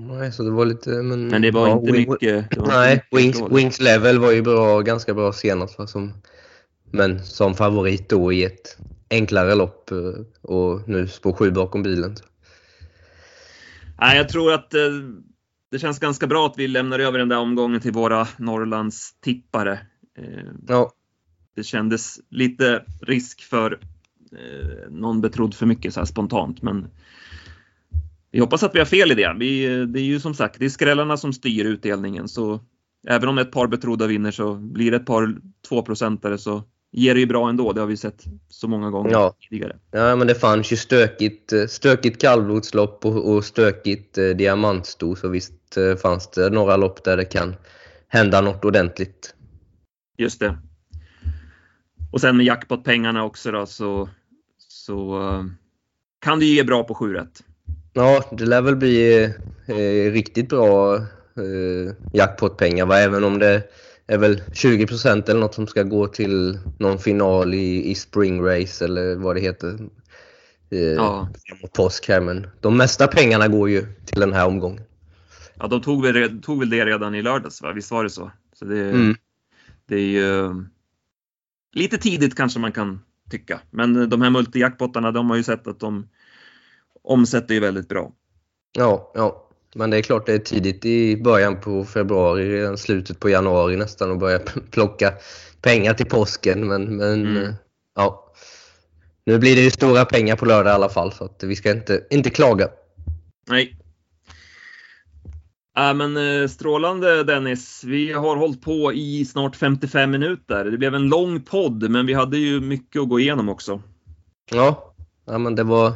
Nej, så det var lite... Men, Men det var ja, inte Wing- mycket. Det var Nej, inte mycket Wings. Wings Level var ju bra, ganska bra senast. Som, men som favorit då i ett enklare lopp eh, och nu spår 7 bakom bilen. Nej, jag tror att eh, det känns ganska bra att vi lämnar över den där omgången till våra Norrlands tippare. Eh, Ja, det kändes lite risk för någon betrodd för mycket så här spontant, men vi hoppas att vi har fel i det. Vi, det är ju som sagt, det är skrällarna som styr utdelningen, så även om ett par betrodda vinner så blir det ett par tvåprocentare så ger det ju bra ändå. Det har vi sett så många gånger Ja. tidigare. ja, men det fanns ju stökigt, eh, stökigt kallblodslopp och, och stökigt eh, diamantsto så visst eh, fanns det några lopp där det kan hända något ordentligt. Just det. Och sen med jackpot-pengarna också då så, så eh, kan det ju ge bra på 7 rätt. Ja, det lär väl bli eh, riktigt bra eh, jackpotpengar även om det är väl 20% eller något som ska gå till någon final i, i spring race eller vad det heter. Eh, Ja. framåt påsk här men de mesta pengarna går ju till den här omgången. Ja, de tog väl, tog väl det redan i lördags, va? visst var det så? Så det, Mm. det är ju lite tidigt kanske man kan tycka. Men de här multijackpottarna, de har ju sett att de omsätter ju väldigt bra. Ja, ja. Men det är klart det är tidigt i början på februari, slutet på januari nästan och börja plocka pengar till påsken. Men, men mm. ja. Nu blir det ju stora pengar på lördag i alla fall så att vi ska inte, inte klaga. Nej. Äh, men eh, strålande Dennis. Vi har hållit på i snart 55 minuter. Det blev en lång podd, men vi hade ju mycket att gå igenom också. Ja, ja men det var...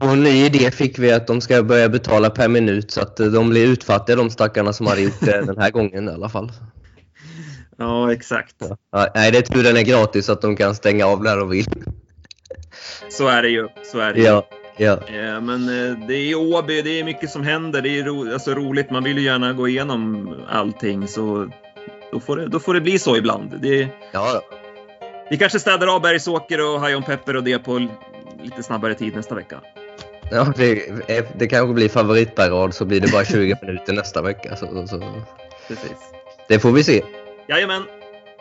Och en ny idé fick vi att de ska börja betala per minut så att de blir utfattiga de stackarna som hade gjort det den här gången i alla fall. Ja, exakt. Ja, nej, det är tur den är gratis så att de kan stänga av när de vill. Så är det ju. Så är det ja. Ja. Eh, men eh, det är Åby, det är mycket som händer. Det är ro, alltså roligt. Man vill ju gärna gå igenom allting. Så då får det, då får det bli så ibland. Det, ja. Vi kanske städar av Bergsåker och Hajon Pepper och det på lite snabbare tid nästa vecka. Ja, det, det kanske blir favoritparad så blir det bara 20 minuter nästa vecka. Så, så. Precis. Det får vi se. Jajamän.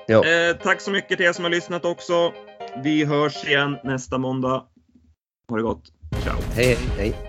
Ja. Eh, tack så mycket till er som har lyssnat också. Vi hörs igen nästa måndag. Ha det gott. Ciao. Hej, hej. hej.